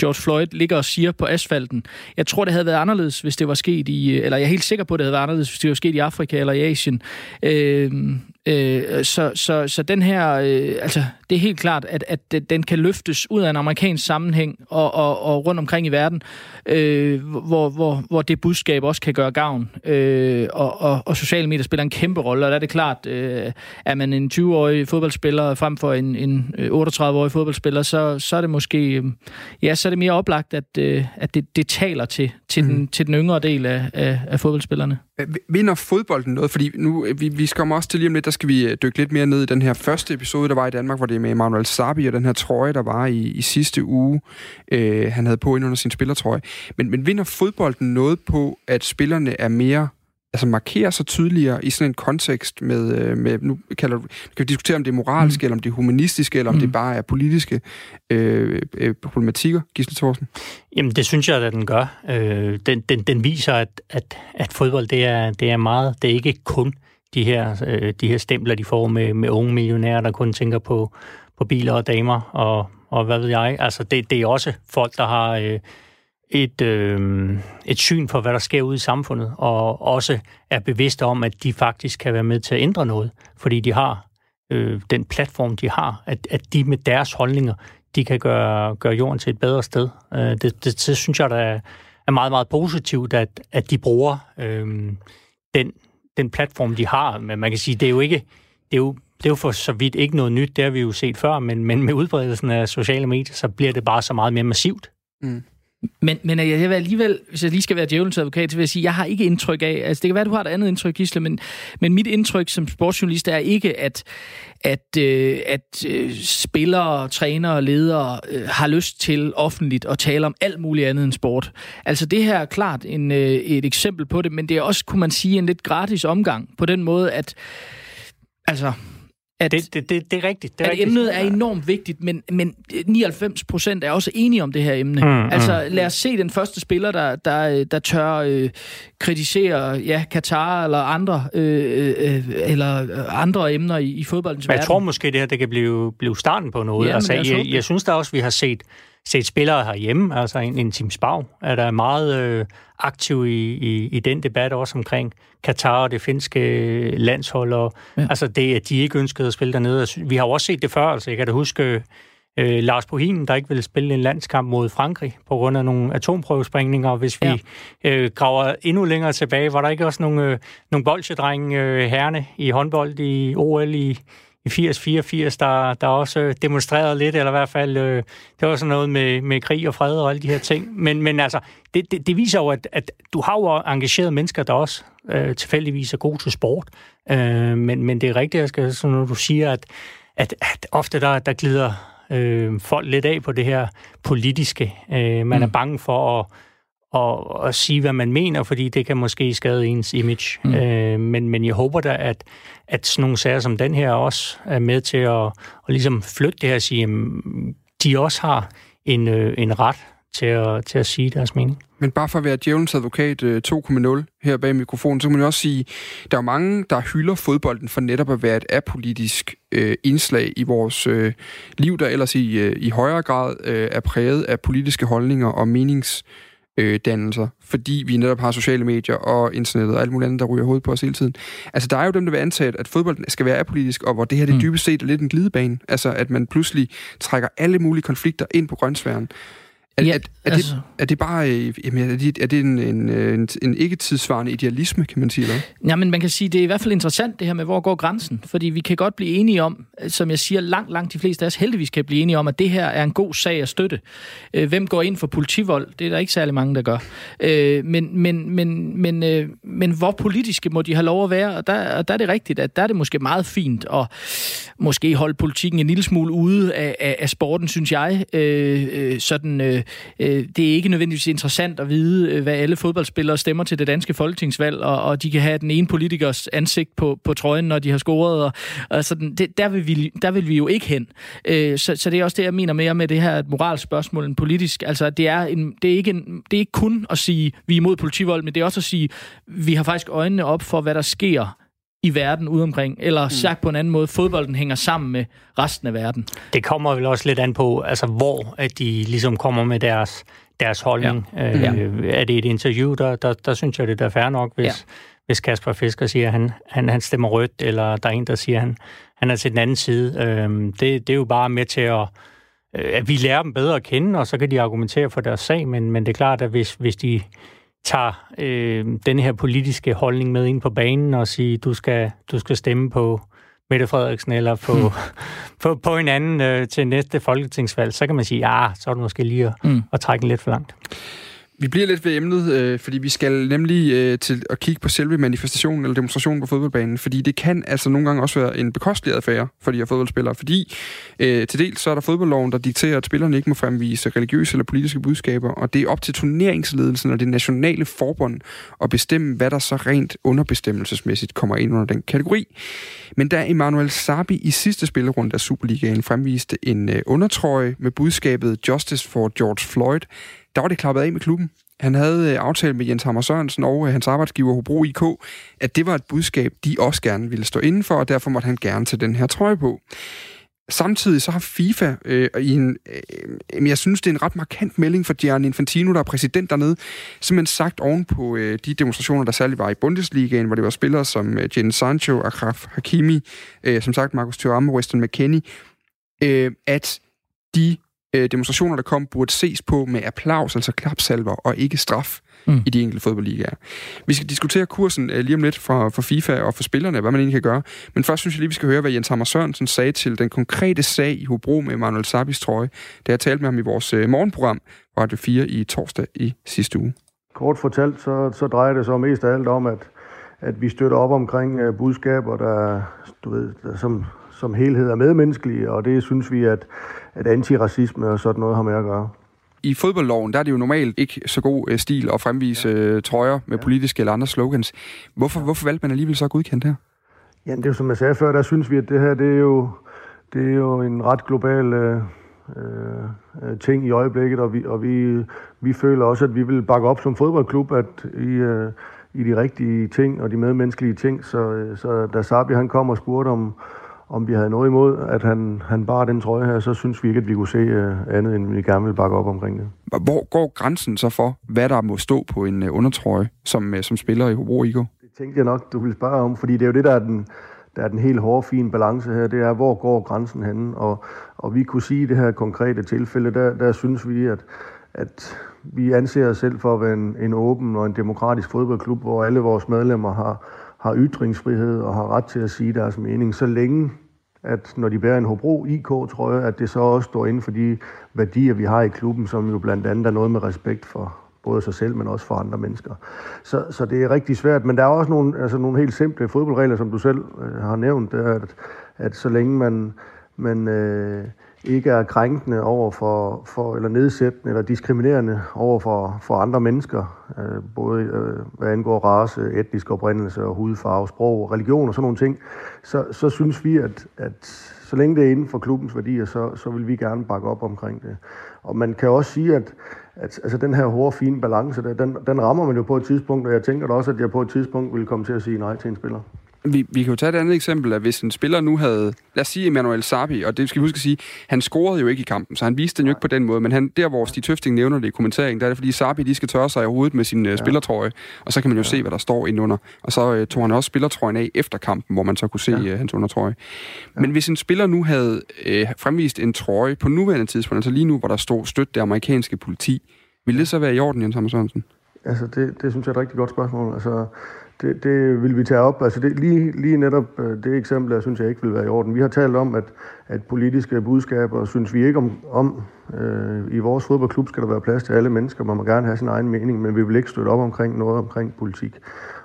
George Floyd ligger og siger på asfalten. Jeg tror, det havde været anderledes, hvis det var sket i... Eller jeg er helt sikker på, det havde været anderledes, hvis det var sket i Afrika eller i Asien. Øh, øh, så, så, så den her... Øh, altså, det er helt klart, at, at den kan løftes ud af en amerikansk sammenhæng og, og, og rundt omkring i verden, øh, hvor, hvor, hvor det budskab også kan gøre gavn. Øh, og, og, og sociale medier spiller en kæmpe rolle, og der er det klart, øh, er man en 20-årig fodboldspiller frem for en, en 38-årig øh, fodboldspiller, så, så er det måske øh, ja, så er det mere oplagt, at, øh, at det, det taler til, til, mm. den, til den yngre del af, af, af fodboldspillerne. Øh, vinder fodbolden noget? Fordi nu, øh, vi, vi skal også til lige om lidt, der skal vi øh, dykke lidt mere ned i den her første episode, der var i Danmark, hvor det er med Manuel Sabi og den her trøje, der var i, i sidste uge, øh, han havde på ind under sin spillertrøje. Men, men vinder fodbolden noget på, at spillerne er mere altså markerer sig tydeligere i sådan en kontekst med, øh, med nu kalder, kan vi diskutere, om det er moralske, mm. eller om det er humanistiske, eller om mm. det bare er politiske øh, øh, problematikker, Gisle Thorsen? Jamen, det synes jeg, at den gør. Øh, den, den, den viser, at, at, at fodbold, det er, det er meget, det er ikke kun de her, øh, de her stempler, de får med, med unge millionærer, der kun tænker på, på biler og damer, og, og hvad ved jeg. Altså, det, det er også folk, der har... Øh, et, øh, et syn for, hvad der sker ude i samfundet, og også er bevidste om, at de faktisk kan være med til at ændre noget, fordi de har øh, den platform, de har, at, at de med deres holdninger, de kan gøre, gøre jorden til et bedre sted. Øh, det, det, det synes jeg, der er, er meget, meget positivt, at, at de bruger øh, den, den platform, de har. Men man kan sige, det er jo ikke... Det er jo, det er jo for så vidt ikke noget nyt, det har vi jo set før, men, men med udbredelsen af sociale medier, så bliver det bare så meget mere massivt. Mm. Men, men jeg vil alligevel, hvis jeg lige skal være djævelens advokat, så vil jeg sige, jeg har ikke indtryk af, altså det kan være, du har et andet indtryk, Gisle, men, men mit indtryk som sportsjournalist er ikke, at, at, øh, at øh, spillere, trænere og ledere øh, har lyst til offentligt at tale om alt muligt andet end sport. Altså det her er klart en, øh, et eksempel på det, men det er også, kunne man sige, en lidt gratis omgang, på den måde, at altså at, det, det, det, det er rigtigt. Det er at rigtigt. emnet er enormt vigtigt, men, men 99 procent er også enige om det her emne. Mm, mm. altså, lad os se den første spiller, der, der, der tør øh, kritisere ja, Katar eller andre, øh, øh, eller andre emner i, i fodboldens men jeg verden. Jeg tror måske, det her det kan blive, blive starten på noget. Ja, altså, jeg, jeg, jeg synes da også, vi har set set spillere herhjemme, altså en, en Tim Spau, er der meget øh, aktiv i, i, i den debat også omkring Katar og det finske landshold, og ja. altså det, at de ikke ønskede at spille dernede. Vi har jo også set det før, altså jeg kan da huske øh, Lars Bohin, der ikke ville spille en landskamp mod Frankrig på grund af nogle atomprøvesprængninger. Hvis vi ja. øh, graver endnu længere tilbage, var der ikke også nogle, øh, nogle bolsjedrenge øh, herne i håndbold i OL i i 80-84, der, der også demonstrerede lidt, eller i hvert fald, øh, det var sådan noget med, med krig og fred og alle de her ting. Men, men altså, det, det, det viser jo, at, at du har jo engagerede mennesker, der også øh, tilfældigvis er gode til sport. Øh, men, men det er rigtigt, jeg skal, så når du siger, at, at, at ofte der, der glider øh, folk lidt af på det her politiske. Øh, man mm. er bange for at og, og sige, hvad man mener, fordi det kan måske skade ens image. Mm. Øh, men, men jeg håber da, at, at sådan nogle sager som den her også er med til at, at ligesom flytte det her og sige, at de også har en, øh, en ret til at, til at sige deres mening. Men bare for at være djævelens advokat 2.0 øh, her bag mikrofonen, så kan man også sige, der er mange, der hylder fodbolden for netop at være et apolitisk øh, indslag i vores øh, liv, der ellers i, øh, i højere grad øh, er præget af politiske holdninger og menings øh, dannelser, fordi vi netop har sociale medier og internettet og alt muligt andet, der ryger hovedet på os hele tiden. Altså, der er jo dem, der vil antage, at fodbolden skal være apolitisk, og hvor det her det mm. dybest set er lidt en glidebane. Altså, at man pludselig trækker alle mulige konflikter ind på grønsværen. Er, ja, er, er, altså, det, er det bare øh, jamen, er det, er det en, en, en, en ikke-tidsvarende idealisme, kan man sige? Eller? Ja, men man kan sige, det er i hvert fald interessant det her med, hvor går grænsen? Fordi vi kan godt blive enige om, som jeg siger, langt, langt de fleste af os heldigvis kan blive enige om, at det her er en god sag at støtte. Øh, hvem går ind for politivold? Det er der ikke særlig mange, der gør. Øh, men, men, men, men, men hvor politiske må de have lov at være? Og der, og der er det rigtigt, at der er det måske meget fint at måske holde politikken en lille smule ude af, af, af sporten, synes jeg. sådan øh, det er ikke nødvendigvis interessant at vide, øh, hvad alle fodboldspillere stemmer til det danske folketingsvalg, og, og de kan have den ene politikers ansigt på, på trøjen, når de har scoret. Og, og sådan, det, der, vil vi, der vil vi jo ikke hen. Øh, så, så det er også det, jeg mener mere med det her et moralsk spørgsmål end politisk. Altså, det er, en, det, er ikke en, det er ikke kun at sige, vi er imod politivold, men det er også at sige, vi har faktisk øjnene op for, hvad der sker i verden ude omkring, eller mm. sagt på en anden måde, fodbolden hænger sammen med resten af verden. Det kommer vel også lidt an på, altså hvor at de ligesom kommer med deres, deres holdning. Ja. Øh, ja. Er det et interview, der, der, der synes jeg, det er fair nok, hvis, ja. hvis Kasper Fisker siger, at han, han, han stemmer rødt, eller der er en, der siger, at han, han er til den anden side. Øh, det, det er jo bare med til at øh, at vi lærer dem bedre at kende, og så kan de argumentere for deres sag, men, men det er klart, at hvis, hvis de tager øh, den her politiske holdning med ind på banen og siger, du skal, du skal stemme på Mette Frederiksen eller på, mm. på, på en anden øh, til næste folketingsvalg, så kan man sige, ja, så er det måske lige at, mm. at trække den lidt for langt. Vi bliver lidt ved emnet, øh, fordi vi skal nemlig øh, til at kigge på selve manifestationen eller demonstrationen på fodboldbanen, fordi det kan altså nogle gange også være en bekostelig affære for de her fodboldspillere, fordi øh, til dels så er der fodboldloven, der dikterer, at spillerne ikke må fremvise religiøse eller politiske budskaber, og det er op til turneringsledelsen og det nationale forbund at bestemme, hvad der så rent underbestemmelsesmæssigt kommer ind under den kategori. Men da Emmanuel Sabi i sidste spillerunde af Superligaen fremviste en øh, undertrøje med budskabet Justice for George Floyd, der var det klappet af med klubben. Han havde øh, aftalt med Jens Hammer Sørensen og øh, hans arbejdsgiver Hobro IK, at det var et budskab, de også gerne ville stå inden for, og derfor måtte han gerne tage den her trøje på. Samtidig så har FIFA øh, i en, øh, jeg synes, det er en ret markant melding for Gianni Infantino, der er præsident dernede, simpelthen sagt oven på øh, de demonstrationer, der særligt var i Bundesligaen, hvor det var spillere som øh, Jens Sancho, Akraf Hakimi, øh, som sagt Marcus Thuram Weston McKennie, øh, at de øh, demonstrationer, der kom, burde ses på med applaus, altså klapsalver, og ikke straf mm. i de enkelte fodboldligaer. Vi skal diskutere kursen øh, lige om lidt for, for FIFA og for spillerne, hvad man egentlig kan gøre. Men først synes jeg lige, vi skal høre, hvad Jens Hammer Sørensen sagde til den konkrete sag i Hobro med Manuel Sabis trøje, da jeg talte med ham i vores øh, morgenprogram på Radio 4 i torsdag i sidste uge. Kort fortalt, så, så drejer det sig mest af alt om, at, at vi støtter op omkring budskaber, der, du ved, der, som, som helhed er medmenneskelige, og det synes vi, at, at antiracisme og sådan noget har med at gøre. I fodboldloven, der er det jo normalt ikke så god øh, stil at fremvise ja. Øh, trøjer med ja. politiske eller andre slogans. Hvorfor, hvorfor valgte man alligevel så godkendt her? Ja, det er jo som jeg sagde før, der synes vi, at det her det er jo, det er jo en ret global øh, øh, ting i øjeblikket, og, vi, og vi, vi føler også, at vi vil bakke op som fodboldklub, at i, øh, i de rigtige ting og de medmenneskelige ting. Så, så da Sabi han kom og spurgte om, om vi havde noget imod, at han, han bar den trøje her, så synes vi ikke, at vi kunne se uh, andet, end vi gerne vil bakke op omkring det. Hvor går grænsen så for, hvad der må stå på en uh, undertrøje, som, uh, som spiller i Hobro Igo? Det tænkte jeg nok, du ville spørge om, fordi det er jo det, der er den, der er den helt hårde, fine balance her, det er, hvor går grænsen henne? Og, og vi kunne sige i det her konkrete tilfælde, der, der synes vi, at, at vi anser os selv for at være en, en åben og en demokratisk fodboldklub, hvor alle vores medlemmer har, har ytringsfrihed og har ret til at sige deres mening, så længe at når de bærer en Hobro IK-trøje, at det så også står inden for de værdier, vi har i klubben, som jo blandt andet er noget med respekt for både sig selv, men også for andre mennesker. Så, så det er rigtig svært, men der er også nogle, altså nogle helt simple fodboldregler, som du selv øh, har nævnt, det er, at, at så længe man, man øh, ikke er krænkende over for, for eller nedsættende eller diskriminerende over for, for andre mennesker, øh, både øh, hvad angår race, etnisk oprindelse og hudfarve, sprog, religion og sådan nogle ting, så, så synes vi, at, at så længe det er inden for klubbens værdier, så, så vil vi gerne bakke op omkring det. Og man kan også sige, at, at altså den her hårde, fine balance, der, den, den rammer man jo på et tidspunkt, og jeg tænker da også, at jeg på et tidspunkt vil komme til at sige nej til en spiller. Vi, vi kan jo tage et andet eksempel, at hvis en spiller nu havde, lad os sige Emmanuel Sabi, og det skal vi huske at sige, han scorede jo ikke i kampen, så han viste den jo ikke på den måde, men han, der hvor Stig Tøfting nævner det i kommenteringen, der er det fordi Sabi, de skal tørre sig i hovedet med sin uh, spillertrøje, og så kan man jo ja. se, hvad der står indenunder. Og så uh, tog han også spillertrøjen af efter kampen, hvor man så kunne se ja. uh, hans undertrøje. Ja. Men hvis en spiller nu havde uh, fremvist en trøje på nuværende tidspunkt, altså lige nu, hvor der stod støt det amerikanske politi, ville det så være i orden, Jens Hammer Sørensen? Altså, det, det synes jeg er et rigtig godt spørgsmål. Altså, det, det vil vi tage op. Altså det, lige, lige netop øh, det eksempel, jeg synes jeg ikke vil være i orden. Vi har talt om, at, at politiske budskaber synes vi ikke om. om. Øh, I vores fodboldklub skal der være plads til alle mennesker. Man må gerne have sin egen mening, men vi vil ikke støtte op omkring noget omkring politik.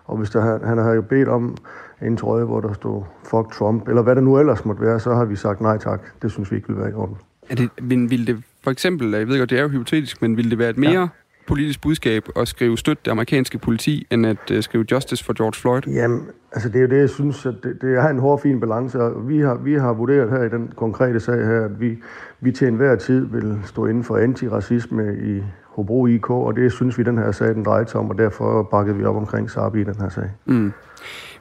Og hvis der, han har jo bedt om en trøje, hvor der stod fuck Trump, eller hvad det nu ellers måtte være, så har vi sagt nej tak. Det synes vi ikke vil være i orden. Er det, men vil det for eksempel, jeg ved godt, det er jo hypotetisk, men vil det være et mere ja politisk budskab at skrive støt det amerikanske politi, end at uh, skrive justice for George Floyd? Jamen, altså det er jo det, jeg synes, at det, det er en hård, fin balance, og vi har, vi har vurderet her i den konkrete sag her, at vi, vi til enhver tid vil stå inden for antiracisme i Hobro IK, og det synes vi, den her sag, den drejer sig om, og derfor bakkede vi op omkring Sabi i den her sag. Mm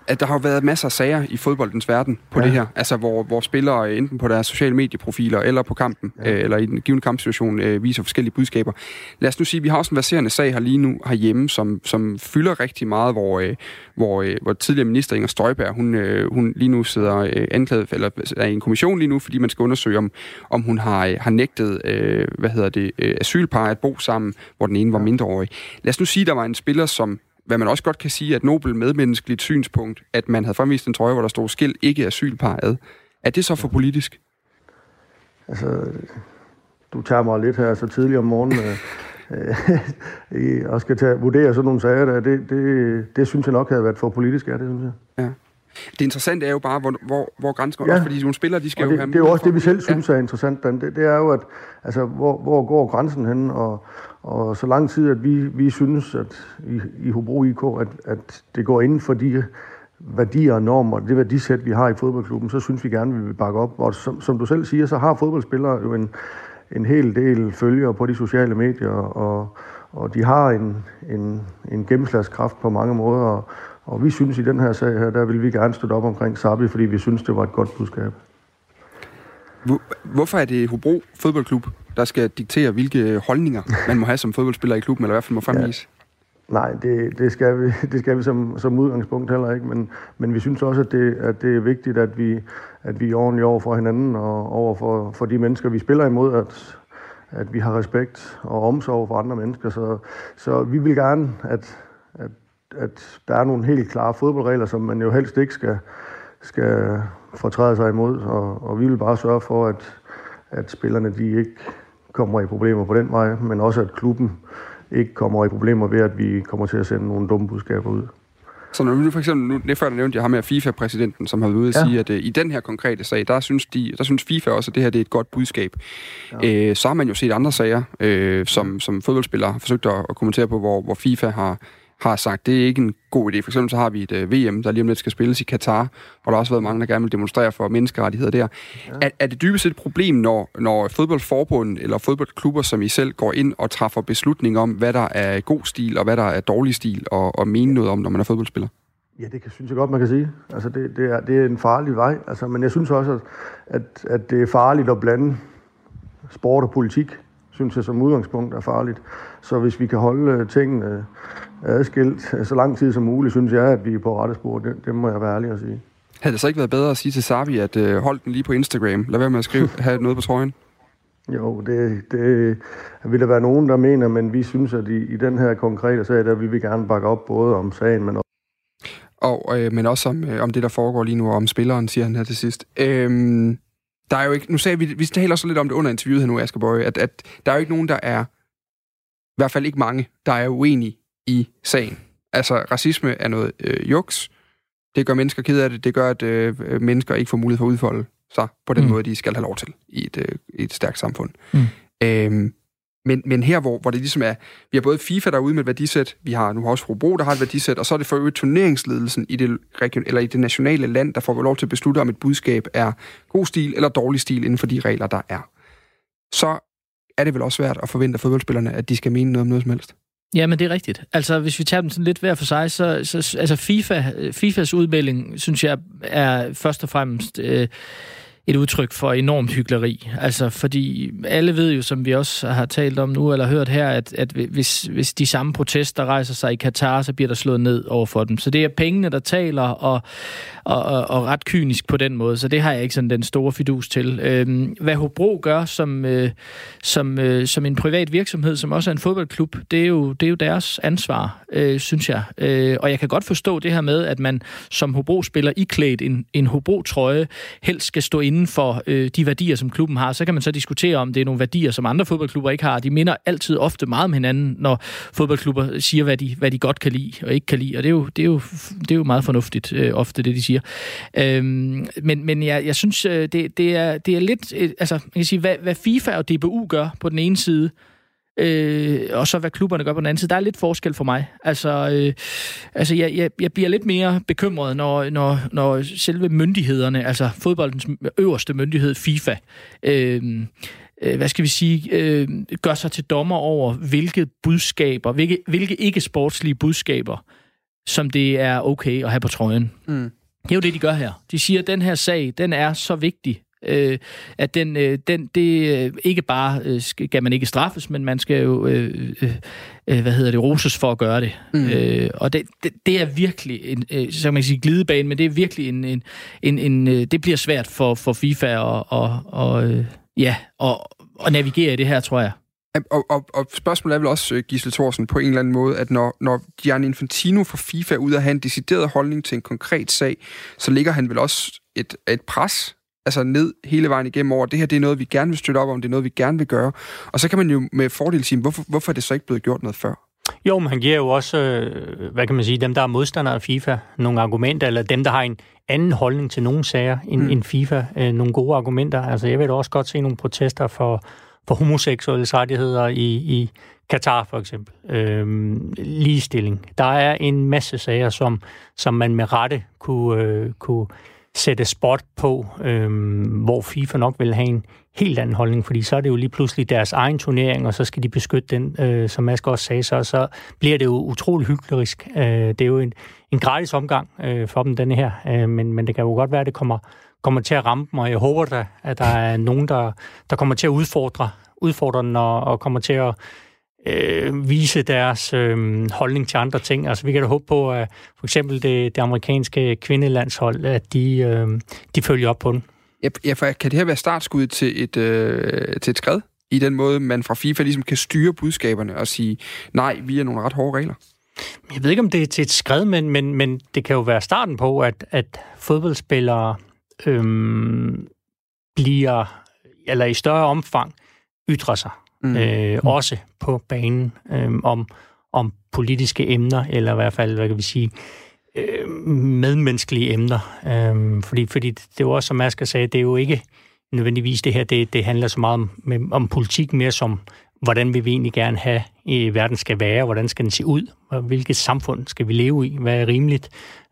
at der har været masser af sager i fodboldens verden på ja. det her, altså hvor, hvor spillere enten på deres sociale medieprofiler eller på kampen, ja. øh, eller i en given kampsituation, øh, viser forskellige budskaber. Lad os nu sige, at vi har også en verserende sag her lige nu herhjemme, som, som fylder rigtig meget, hvor, øh, hvor, øh, hvor tidligere minister Inger Støjberg, hun, øh, hun lige nu sidder øh, anklaget, eller er i en kommission lige nu, fordi man skal undersøge, om, om hun har, øh, har nægtet, øh, hvad hedder det, øh, asylpar at bo sammen, hvor den ene var mindreårig. Lad os nu sige, at der var en spiller, som hvad man også godt kan sige, at nobel medmenneskeligt synspunkt, at man havde fremvist en trøje, hvor der stod skil ikke asylpar ad. Er det så for politisk? Altså, du tager mig lidt her så tidligt om morgenen, øh, og skal tage, vurdere sådan nogle sager der. Det, det, det synes jeg nok havde været for politisk, ja, det synes jeg. Ja. Det interessante er jo bare, hvor, hvor, hvor grænsen går, ja. også fordi nogle spillere, de skal og det, jo have... Det er jo også det, vi selv ja. synes er interessant, Dan. Det, det er jo, at altså, hvor, hvor går grænsen hen, og, og så lang tid, at vi, vi synes, at i, i Hobro IK, at, at det går inden for de værdier og normer, det værdisæt, vi har i fodboldklubben, så synes vi gerne, at vi vil bakke op. Og som, som du selv siger, så har fodboldspillere jo en, en hel del følgere på de sociale medier, og, og de har en, en, en gennemslagskraft på mange måder, og, og vi synes i den her sag her, der vil vi gerne støtte op omkring Sabi, fordi vi synes, det var et godt budskab. Hvorfor er det Hobro Fodboldklub, der skal diktere, hvilke holdninger man må have som fodboldspiller i klubben, eller i hvert fald må fremvise? Ja. Nej, det, det, skal vi, det skal vi som, som udgangspunkt heller ikke, men, men vi synes også, at det, at det er vigtigt, at vi, at vi er ordentlige over for hinanden og over for, for de mennesker, vi spiller imod, at, at vi har respekt og omsorg for andre mennesker. Så, så vi vil gerne, at, at, at der er nogle helt klare fodboldregler, som man jo helst ikke skal, skal fortræde sig imod, og, og vi vil bare sørge for, at, at spillerne de ikke kommer i problemer på den vej, men også at klubben ikke kommer i problemer ved, at vi kommer til at sende nogle dumme budskaber ud. Så når du for eksempel, nu, det før der nævnte jeg ham med FIFA-præsidenten, som har været ude at ja. sige, at uh, i den her konkrete sag, der synes, de, der synes FIFA også, at det her det er et godt budskab. Ja. Uh, så har man jo set andre sager, uh, som, som fodboldspillere forsøgt at, at kommentere på, hvor, hvor FIFA har har sagt, det er ikke en god idé. For eksempel så har vi et uh, VM, der lige om lidt skal spilles i Katar, og der har også været mange, der gerne vil demonstrere for menneskerettigheder der. Ja. Er, er det dybest set et problem, når, når fodboldforbund eller fodboldklubber som I selv går ind og træffer beslutning om, hvad der er god stil og hvad der er dårlig stil, og, og mene noget om, når man er fodboldspiller? Ja, det kan, synes jeg godt, man kan sige. Altså, det, det, er, det er en farlig vej. Altså, men jeg synes også, at, at det er farligt at blande sport og politik, synes jeg som udgangspunkt er farligt. Så hvis vi kan holde tingene adskilt så lang tid som muligt, synes jeg, at vi er på rette spor. Det, det må jeg være ærlig at sige. Havde det så ikke været bedre at sige til Savi, at uh, hold den lige på Instagram? Lad være med at skrive, have noget på trøjen. Jo, det, det vil der være nogen, der mener, men vi synes, at i, i den her konkrete sag, der vil vi gerne bakke op både om sagen, men også og, øh, men også om, øh, om det, der foregår lige nu, og om spilleren, siger han her til sidst. Øhm, der er jo ikke, nu sagde vi, vi taler også lidt om det under interviewet her nu, Asger Bøje, at, at der er jo ikke nogen, der er, i hvert fald ikke mange, der er uenige i sagen. Altså, racisme er noget øh, juks. Det gør mennesker ked af det. Det gør, at øh, mennesker ikke får mulighed for at udfolde sig på den mm. måde, de skal have lov til i et, øh, i et stærkt samfund. Mm. Øhm, men, men her, hvor, hvor det ligesom er, vi har både FIFA, der er ude med et værdisæt, vi har nu også Hobro, der har et værdisæt, og så er det for øvrigt turneringsledelsen i det, region, eller i det nationale land, der får lov til at beslutte, om et budskab er god stil eller dårlig stil inden for de regler, der er. Så er det vel også svært at forvente af fodboldspillerne, at de skal mene noget om noget som helst. Ja, men det er rigtigt. Altså, hvis vi tager dem sådan lidt hver for sig, så, så altså FIFA, FIFAs udmelding, synes jeg, er først og fremmest øh, et udtryk for enormt hyggeleri. Altså, fordi alle ved jo, som vi også har talt om nu, eller hørt her, at, at hvis, hvis de samme protester rejser sig i Katar, så bliver der slået ned over for dem. Så det er pengene, der taler, og, og, og, og ret kynisk på den måde, så det har jeg ikke sådan den store fidus til. Øhm, hvad Hobro gør som, øh, som, øh, som en privat virksomhed, som også er en fodboldklub, det er jo, det er jo deres ansvar, øh, synes jeg. Øh, og jeg kan godt forstå det her med, at man som Hobro-spiller iklædt en, en Hobro-trøje helst skal stå inden for øh, de værdier, som klubben har. Så kan man så diskutere, om det er nogle værdier, som andre fodboldklubber ikke har. De minder altid ofte meget om hinanden, når fodboldklubber siger, hvad de, hvad de godt kan lide og ikke kan lide. Og det er jo, det er jo, det er jo meget fornuftigt, øh, ofte det, de siger. Øhm, men men jeg, jeg synes, øh, det, det, er, det er lidt... Øh, altså, man kan sige, hvad, hvad FIFA og DBU gør på den ene side, øh, og så hvad klubberne gør på den anden side. Der er lidt forskel for mig. Altså, øh, altså jeg, jeg, jeg bliver lidt mere bekymret, når, når, når selve myndighederne, altså fodboldens øverste myndighed, FIFA, øh, øh, hvad skal vi sige, øh, gør sig til dommer over, hvilke budskaber, hvilke, hvilke ikke-sportslige budskaber, som det er okay at have på trøjen. Mm. Det er jo det, de gør her. De siger, at den her sag, den er så vigtig, øh, at den, øh, den, det øh, ikke bare øh, skal man ikke straffes, men man skal jo, øh, øh, øh, hvad hedder det, roses for at gøre det. Mm. Øh, og det, det, det er virkelig, en, øh, så kan man sige glidebane, men det er virkelig en, en, en, en øh, det bliver svært for, for FIFA og, og, og øh, ja, og, og navigere i det her, tror jeg. Og, og, og spørgsmålet er vel også, Gisle Thorsen, på en eller anden måde, at når, når Gianni Infantino fra FIFA er ude at have en decideret holdning til en konkret sag, så ligger han vel også et, et pres altså ned hele vejen igennem over, det her det er noget, vi gerne vil støtte op om, det er noget, vi gerne vil gøre. Og så kan man jo med fordel sige, hvorfor, hvorfor er det så ikke blevet gjort noget før? Jo, men han giver jo også, øh, hvad kan man sige, dem, der er modstandere af FIFA, nogle argumenter, eller dem, der har en anden holdning til nogle sager end, mm. end FIFA, øh, nogle gode argumenter. Altså, jeg vil også godt se nogle protester for, for homoseksuelle rettigheder i, i Katar, for eksempel. Øhm, ligestilling. Der er en masse sager, som, som man med rette kunne, øh, kunne sætte spot på, øhm, hvor FIFA nok vil have en helt anden holdning, fordi så er det jo lige pludselig deres egen turnering, og så skal de beskytte den, øh, som Mask også sagde, så, så bliver det jo utrolig hyggelig. Øh, det er jo en, en gratis omgang øh, for dem, denne her, øh, men, men det kan jo godt være, at det kommer, kommer til at ramme dem, og jeg håber da, at der er nogen, der, der kommer til at udfordre, udfordre den, og, og kommer til at øh, vise deres øh, holdning til andre ting. Altså vi kan da håbe på, at for eksempel det, det amerikanske kvindelandshold, at de, øh, de følger op på den. Ja, for kan det her være startskud til et, øh, til et skred? I den måde, man fra FIFA ligesom kan styre budskaberne og sige, nej, vi er nogle ret hårde regler? Jeg ved ikke, om det er til et skred, men, men, men det kan jo være starten på, at, at fodboldspillere øhm, bliver, eller i større omfang, ytrer sig mm. øh, også på banen øh, om, om politiske emner, eller i hvert fald, hvad kan vi sige, øh, medmenneskelige emner. Øh, fordi, fordi det er jo også, som Asger sagde, det er jo ikke nødvendigvis det her, det, det handler så meget om, med, om politik mere som, hvordan vil vi egentlig gerne have, i verden skal være, hvordan skal den se ud, og hvilket samfund skal vi leve i, hvad er rimeligt.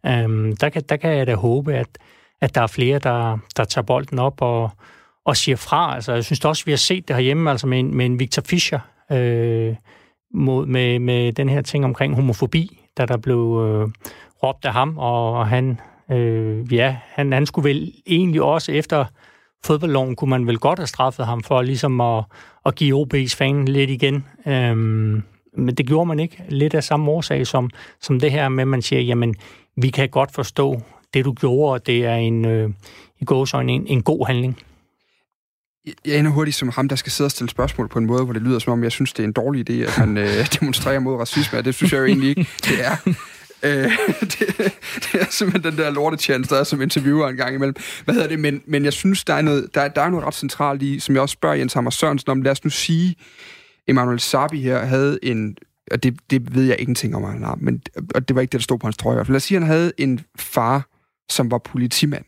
Øh, der, kan, der kan jeg da håbe, at, at der er flere, der, der tager bolden op og, og siger fra. Altså, jeg synes også, vi har set det herhjemme altså med, en, med en Victor Fischer øh, mod, med, med den her ting omkring homofobi, da der blev øh, råbt af ham, og han, øh, ja, han, han skulle vel egentlig også efter fodboldloven, kunne man vel godt have straffet ham for ligesom at, at give OB's fan lidt igen. Øhm, men det gjorde man ikke. Lidt af samme årsag som, som det her med, at man siger, jamen, vi kan godt forstå det, du gjorde, og det er en, øh, i gåsøjne en, en god handling jeg ender hurtigt som ham, der skal sidde og stille spørgsmål på en måde, hvor det lyder som om, jeg synes, det er en dårlig idé, at han øh, demonstrerer mod racisme, og det synes jeg jo egentlig ikke, det er. Øh, det, det er simpelthen den der lortetjans, der er som interviewer en gang imellem. Hvad hedder det? Men, men jeg synes, der er, noget, der, der er noget ret centralt i, som jeg også spørger Jens Hammer Sørensen om. Lad os nu sige, Emanuel Sabi her havde en og det, det ved jeg ingenting om, han har, men, og det var ikke det, der stod på hans trøje. Lad os sige, at han havde en far, som var politimand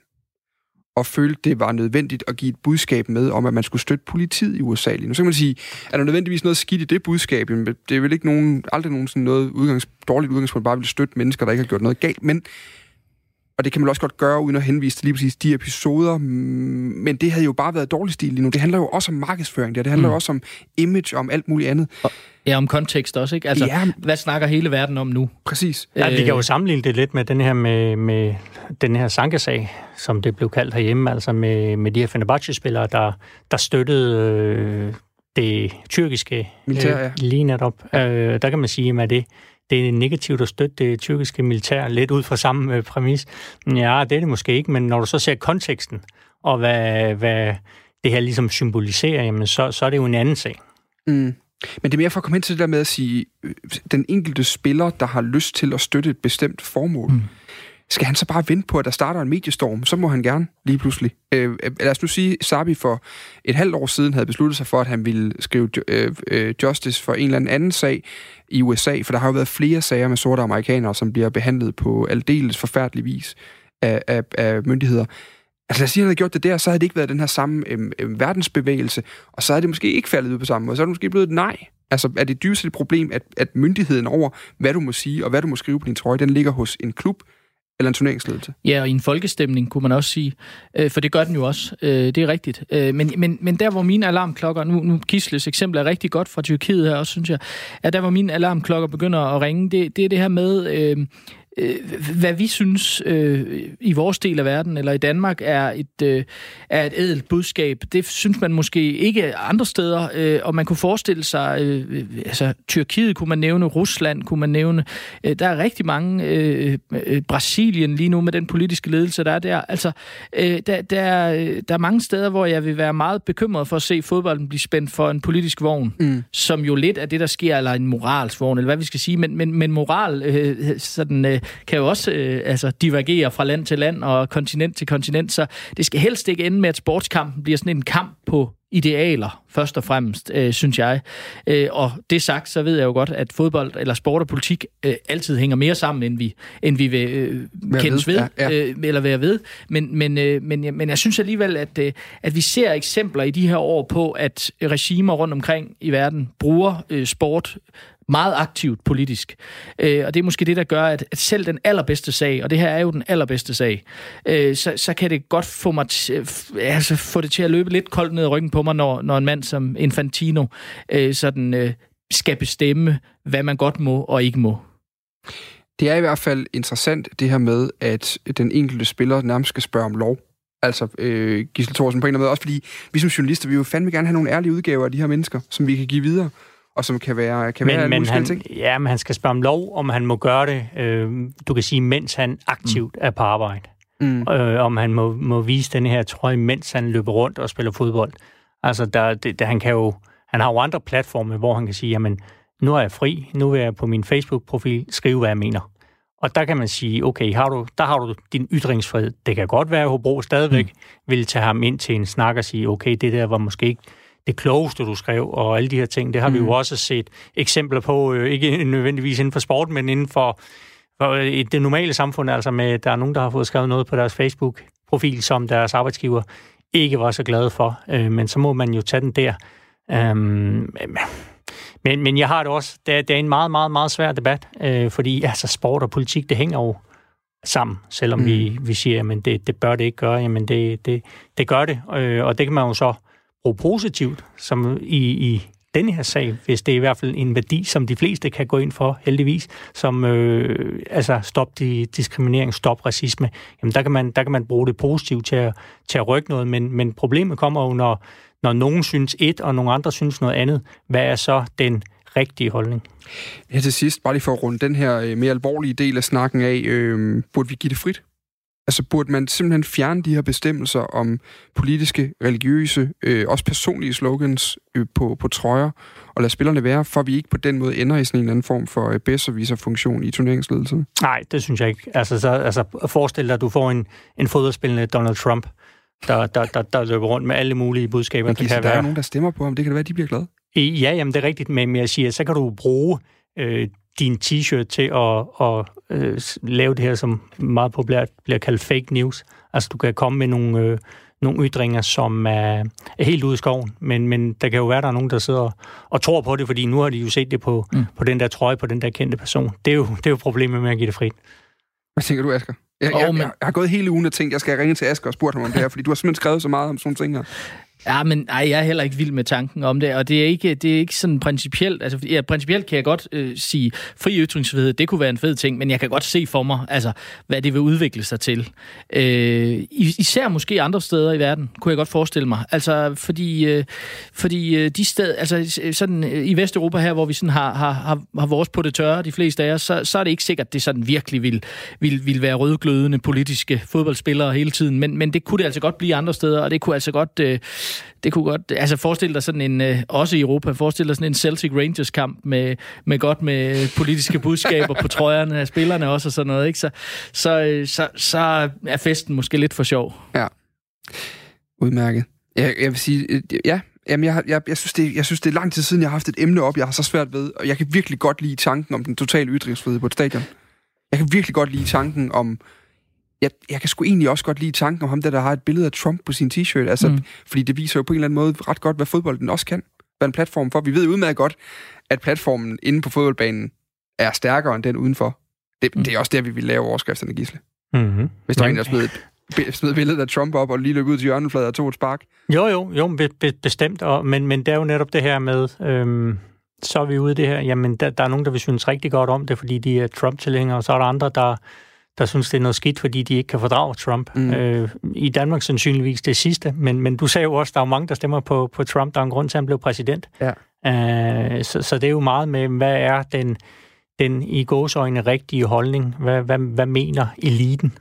og følte, det var nødvendigt at give et budskab med om, at man skulle støtte politiet i USA lige nu. Så kan man sige, er der nødvendigvis noget skidt i det budskab? Det er vel ikke nogen, aldrig nogen sådan noget udgangs, dårligt udgangspunkt, bare vil støtte mennesker, der ikke har gjort noget galt. Men, og det kan man også godt gøre, uden at henvise til lige præcis de episoder. Men det havde jo bare været dårlig stil lige nu. Det handler jo også om markedsføring, det, det handler mm. jo også om image og om alt muligt andet. Ja, om kontekst også, ikke? Altså, Ja. hvad snakker hele verden om nu? Præcis. Ja, vi kan jo Øh, sammenligne det lidt med den her, med, med den her Sanka-sag, som det blev kaldt herhjemme, altså med, med de her Fenerbahce-spillere, der, der støttede øh, det tyrkiske Militær, ja. øh, lige netop. Øh, der kan man sige, at det, det er negativt at støtte det tyrkiske militær, lidt ud fra samme øh, præmis. Ja, det er det måske ikke, men når du så ser konteksten, og hvad, hvad det her ligesom symboliserer, jamen så, så er det jo en anden sag. Mm. Men det er mere for at komme hen til det der med at sige, øh, den enkelte spiller, der har lyst til at støtte et bestemt formål, mm. skal han så bare vente på, at der starter en mediestorm? Så må han gerne lige pludselig. Øh, øh, lad os nu sige, Sabi for et halvt år siden havde besluttet sig for, at han ville skrive øh, øh, justice for en eller anden anden sag i USA, for der har jo været flere sager med sorte amerikanere, som bliver behandlet på aldeles forfærdelig vis af, af, af myndigheder. Altså lad os sige, at han havde gjort det der, så havde det ikke været den her samme øhm, øhm, verdensbevægelse, og så havde det måske ikke faldet ud på samme måde. Så er det måske blevet et nej. Altså er det dybest set et problem, at, at myndigheden over, hvad du må sige og hvad du må skrive på din trøje, den ligger hos en klub eller en turneringsledelse? Ja, og i en folkestemning, kunne man også sige. Øh, for det gør den jo også. Øh, det er rigtigt. Øh, men, men, men der, hvor mine alarmklokker... Nu, nu Kisles eksempel er rigtig godt fra Tyrkiet her også, synes jeg. At der, hvor mine alarmklokker begynder at ringe, det, det er det her med... Øh, hvad vi synes øh, i vores del af verden, eller i Danmark, er et, øh, er et ædelt budskab. Det synes man måske ikke andre steder, øh, og man kunne forestille sig, øh, øh, altså Tyrkiet kunne man nævne, Rusland kunne man nævne. Øh, der er rigtig mange, øh, øh, Brasilien lige nu med den politiske ledelse, der er der. Altså, øh, der, der, er, der er mange steder, hvor jeg vil være meget bekymret for at se fodbolden blive spændt for en politisk vogn, mm. som jo lidt er det, der sker, eller en moralsk vogn, eller hvad vi skal sige, men, men, men moral øh, sådan, øh, kan jo også øh, altså, divergere fra land til land og kontinent til kontinent, så det skal helst ikke ende med, at sportskampen bliver sådan en kamp på idealer, først og fremmest, øh, synes jeg. Øh, og det sagt, så ved jeg jo godt, at fodbold eller sport og politik øh, altid hænger mere sammen, end vi, end vi vil øh, kendes ved, ved. Ja, ja. Øh, eller være ved. Men, men, øh, men, jeg- men jeg synes alligevel, at, øh, at vi ser eksempler i de her år på, at regimer rundt omkring i verden bruger øh, sport meget aktivt politisk. Øh, og det er måske det, der gør, at, at selv den allerbedste sag, og det her er jo den allerbedste sag, øh, så, så kan det godt få, mig t- altså få det til at løbe lidt koldt ned i ryggen på mig, når, når en mand som Infantino øh, sådan, øh, skal bestemme, hvad man godt må og ikke må. Det er i hvert fald interessant, det her med, at den enkelte spiller nærmest skal spørge om lov. Altså, øh, Gisle Thorsen på en eller anden måde, også fordi vi som journalister, vi vil jo fandme gerne have nogle ærlige udgaver af de her mennesker, som vi kan give videre, og som kan være, kan være Men, alle men han, ting. ja, men han skal spørge om lov, om han må gøre det, øh, du kan sige, mens han aktivt er på arbejde. Mm. Øh, om han må, må vise den her trøje, mens han løber rundt og spiller fodbold. Altså, der, det, der, han, kan jo, han har jo andre platforme, hvor han kan sige, jamen, nu er jeg fri, nu vil jeg på min Facebook-profil skrive, hvad jeg mener. Og der kan man sige, okay, har du, der har du din ytringsfrihed. Det kan godt være, at Hobro stadigvæk mm. vil tage ham ind til en snak og sige, okay, det der var måske ikke det klogeste, du skrev, og alle de her ting. Det har mm. vi jo også set eksempler på, øh, ikke nødvendigvis inden for sport, men inden for, for øh, i det normale samfund, altså med, der er nogen, der har fået skrevet noget på deres Facebook-profil, som deres arbejdsgiver ikke var så glade for. Øh, men så må man jo tage den der. Øhm, men, men jeg har det også, det er, det er en meget, meget, meget svær debat, øh, fordi altså, sport og politik, det hænger jo sammen, selvom mm. vi, vi siger, at det, det bør det ikke gøre, jamen det, det, det gør det, øh, og det kan man jo så positivt, som i, i denne her sag, hvis det er i hvert fald en værdi, som de fleste kan gå ind for, heldigvis, som øh, altså stop de, diskriminering, stop racisme, jamen der kan man, der kan man bruge det positivt til at, til at rykke noget, men, men problemet kommer jo, når, når nogen synes et, og nogle andre synes noget andet. Hvad er så den rigtige holdning? Ja, til sidst, bare lige for at runde den her øh, mere alvorlige del af snakken af, øh, burde vi give det frit? Altså burde man simpelthen fjerne de her bestemmelser om politiske, religiøse, øh, også personlige slogans øh, på, på trøjer, og lade spillerne være, for vi ikke på den måde ender i sådan en eller anden form for øh, bedserviser-funktion i turneringsledelsen? Nej, det synes jeg ikke. Altså, så, altså forestil dig, at du får en, en fodboldspillende Donald Trump, der, der, der, der løber rundt med alle mulige budskaber. Men det kan der er være. nogen, der stemmer på ham. Det kan da være, at de bliver glade. Ja, jamen det er rigtigt, men jeg siger, så kan du bruge øh, din t-shirt til at, at øh, lave det her, som meget populært bliver kaldt fake news. Altså du kan komme med nogle, øh, nogle ytringer, som er, er helt ude i skoven, men, men der kan jo være, der er nogen, der sidder og tror på det, fordi nu har de jo set det på, mm. på den der trøje, på den der kendte person. Det er jo, det er jo problemet med at give det frit. Hvad tænker du, Asger? Jeg, jeg, jeg, jeg har gået hele ugen og tænkt, at jeg skal ringe til Asger og spurgt ham om det her, fordi du har simpelthen skrevet så meget om sådan nogle ting her. Ja, men ej, jeg er heller ikke vild med tanken om det, og det er ikke, det er ikke sådan principielt. Altså, ja, principielt kan jeg godt øh, sige, fri ytringsfrihed, det kunne være en fed ting, men jeg kan godt se for mig, altså, hvad det vil udvikle sig til. Øh, især måske andre steder i verden, kunne jeg godt forestille mig. Altså, fordi, øh, fordi øh, de steder, altså sådan øh, i Vesteuropa her, hvor vi sådan har, har, har, har vores på det tørre, de fleste af os, så, så er det ikke sikkert, det sådan virkelig vil, vil, vil være rødglødende politiske fodboldspillere hele tiden, men, men det kunne det altså godt blive andre steder, og det kunne altså godt... Øh, det kunne godt, altså forestil dig sådan en, øh, også i Europa, forestil dig sådan en Celtic Rangers kamp med, med godt med politiske budskaber på trøjerne af spillerne også og sådan noget, ikke? Så, så, øh, så, så er festen måske lidt for sjov. Ja, udmærket. Jeg, jeg vil sige, øh, ja, Jamen, jeg, jeg, jeg, synes, det, jeg synes, det er lang tid siden, jeg har haft et emne op, jeg har så svært ved, og jeg kan virkelig godt lide tanken om den totale ytringsfrihed på et stadion. Jeg kan virkelig godt lide tanken om, jeg, jeg kan sgu egentlig også godt lide tanken om ham der, der har et billede af Trump på sin t-shirt. Altså, mm. Fordi det viser jo på en eller anden måde ret godt, hvad fodbolden også kan. Hvad en platform for. Vi ved udmærket godt, at platformen inde på fodboldbanen er stærkere end den udenfor. Det, mm. det er også der, vi vil lave overskrifterne, Gisle. Mm-hmm. Hvis der er en, der smider et smid billedet af Trump op og lige løb ud til hjørnefladet og tog et spark. Jo, jo, jo, be, be, bestemt. Og, men, men det er jo netop det her med, øhm, så er vi ude i det her, jamen der, der er nogen, der vil synes rigtig godt om det, fordi de er Trump-tilhængere, og så er der andre, der der synes, det er noget skidt, fordi de ikke kan fordrage Trump. Mm. Øh, I Danmark sandsynligvis det sidste, men, men du sagde jo også, at der er mange, der stemmer på, på Trump. Der er en grund til, at han blev præsident. Ja. Øh, så, så det er jo meget med, hvad er den, den i gåsøjne rigtige holdning? Hvad, hvad, hvad mener eliten?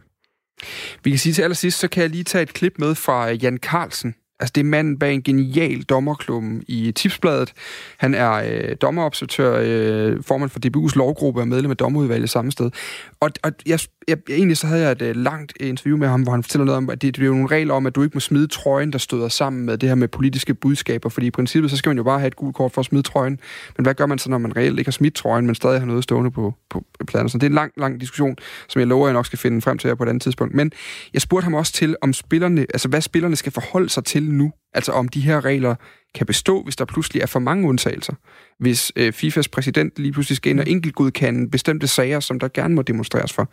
Vi kan sige til allersidst, så kan jeg lige tage et klip med fra Jan Carlsen, Altså, det er manden bag en genial dommerklubben i Tipsbladet. Han er øh, dommerobservatør, øh, formand for DBU's lovgruppe og medlem af dommerudvalget samme sted. Og, og jeg, jeg, jeg, egentlig så havde jeg et øh, langt øh, interview med ham, hvor han fortæller noget om, at det, det er jo nogle regler om, at du ikke må smide trøjen, der støder sammen med det her med politiske budskaber, fordi i princippet, så skal man jo bare have et gult kort for at smide trøjen. Men hvad gør man så, når man reelt ikke har smidt trøjen, men stadig har noget stående på, på pladen? Så det er en lang, lang diskussion, som jeg lover, jeg nok skal finde frem til her på et andet tidspunkt. Men jeg spurgte ham også til, om spillerne, altså hvad spillerne skal forholde sig til nu. Altså om de her regler kan bestå, hvis der pludselig er for mange undtagelser. Hvis øh, FIFAs præsident lige pludselig skal ind og enkeltgodkende bestemte sager, som der gerne må demonstreres for.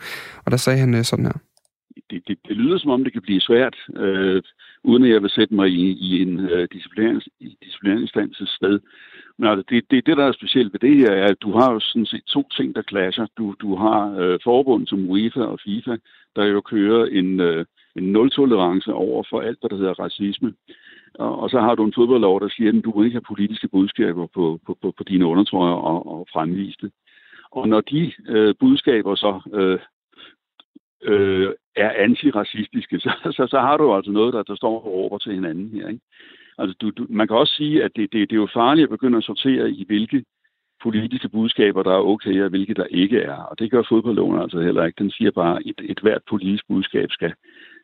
Og der sagde han øh, sådan her. Det, det, det lyder som om, det kan blive svært, øh, uden at jeg vil sætte mig i, i en øh, disciplineringsinstanses sted. Men altså, det, det, det, der er specielt ved det her, er, at du har jo sådan set to ting, der clasher. Du, du har øh, forbund som UEFA og FIFA, der jo kører en, øh, en nul-tolerance over for alt, hvad der hedder racisme. Og, og så har du en fodboldlov, der siger, at du må ikke have politiske budskaber på, på, på, på dine undertrøjer og, og fremvise det. Og når de øh, budskaber så øh, øh, er antiracistiske, så, så, så har du altså noget, der, der står og råber til hinanden her. Ikke? Altså, du, du, man kan også sige, at det, det, det er jo farligt at begynde at sortere i, hvilke politiske budskaber, der er okay, og hvilke der ikke er. Og det gør fodboldloven altså heller ikke. Den siger bare, at et, et hvert politisk budskab skal,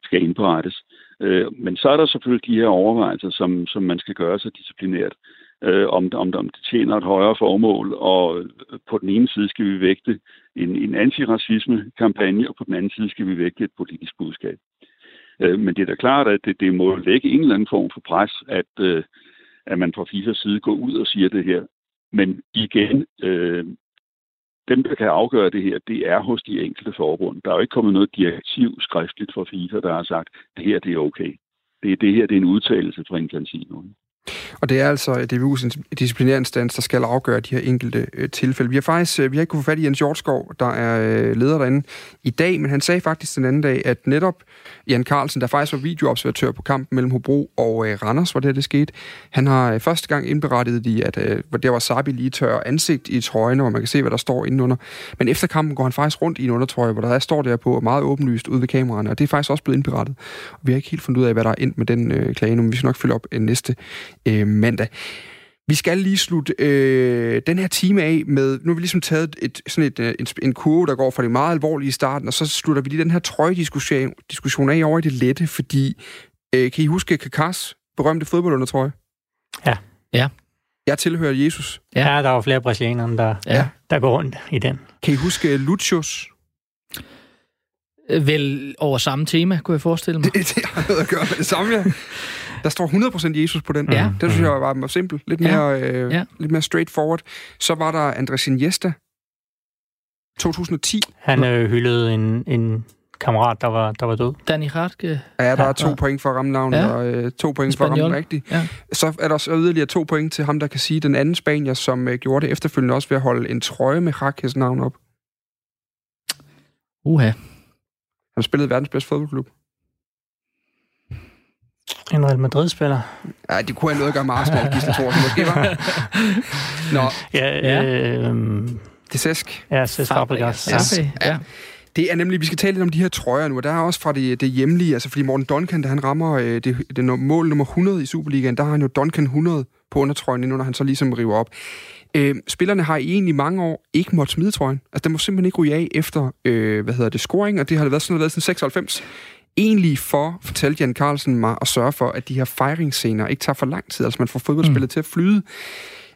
skal indberettes. Øh, men så er der selvfølgelig de her overvejelser, som, som man skal gøre sig disciplinært, øh, om, om, om det tjener et højere formål, og på den ene side skal vi vægte en, en antiracisme-kampagne, og på den anden side skal vi vægte et politisk budskab. Øh, men det er da klart, at det, det må lægge en eller anden form for pres, at, øh, at man fra FIFAs side går ud og siger det her. Men igen, øh, dem, der kan afgøre det her, det er hos de enkelte forbund. Der er jo ikke kommet noget direktiv skriftligt fra FIFA, der har sagt, at det her det er okay. Det, er det her det er en udtalelse fra Infantino. Og det er altså DBU's disciplinærinstans, der skal afgøre de her enkelte øh, tilfælde. Vi har faktisk øh, vi har ikke kunnet få fat i Jens Hjortskov, der er øh, leder derinde i dag, men han sagde faktisk den anden dag, at netop Jan Carlsen, der faktisk var videoobservatør på kampen mellem Hobro og øh, Randers, hvor det her det skete, han har øh, første gang indberettet i, at øh, der var Sabi lige tør ansigt i trøjen, hvor man kan se, hvad der står indenunder. Men efter kampen går han faktisk rundt i en undertrøje, hvor der står der på meget åbenlyst ude ved kameraerne, og det er faktisk også blevet indberettet. Og vi har ikke helt fundet ud af, hvad der er endt med den øh, klage nu, men vi skal nok følge op øh, næste øh, mandag. Vi skal lige slutte øh, den her time af med, nu har vi ligesom taget et, sådan et, øh, en, en kurve, der går fra det meget alvorlige i starten, og så slutter vi lige den her trøjediskussion diskussion af over i det lette, fordi øh, kan I huske Kakas berømte fodboldundertrøje? Ja. Ja. Jeg tilhører Jesus. Ja, der var flere brasilianere, der, ja. der går rundt i den. Kan I huske Lucius? Vel over samme tema, kunne jeg forestille mig. Det, det har noget at gøre med det samme, ja. Der står 100% Jesus på den. Ja. Det synes jeg var simpelt. Lidt mere, ja. Øh, ja. lidt mere straightforward. Så var der Andres Iniesta. 2010. Han øh, hyldede en, en kammerat, der var, der var død. Danny Hartke. Ja, der er to ja. point for at ramme navnet, Ja. og øh, to point for at ramme rigtigt. Ja. Så er der også yderligere to point til ham, der kan sige den anden spanier, som øh, gjorde det efterfølgende også ved at holde en trøje med Rakkes navn op. Uha. Han spillede i verdens bedste fodboldklub. En Real Madrid-spiller. Ja, det kunne have noget at gøre med Arsenal, Gisle Thorsen måske, var. Nå, Ja, Ja. Øh, det er sæsk. ja Cesc Fabregas. Ja. Ja. Det er nemlig, vi skal tale lidt om de her trøjer nu, og der er også fra det, det hjemlige, altså fordi Morten Duncan, da han rammer øh, det, det mål nummer 100 i Superligaen, der har han jo Duncan 100 på undertrøjen, inden når han så ligesom river op. Øh, spillerne har i egentlig mange år ikke måttet smide trøjen. Altså, den må simpelthen ikke ryge af efter, øh, hvad hedder det, scoring, og det har det været sådan noget, siden 96. Egentlig for, fortalte Jan Carlsen mig, at sørge for, at de her fejringsscener ikke tager for lang tid, altså man får fodboldspillet mm. til at flyde.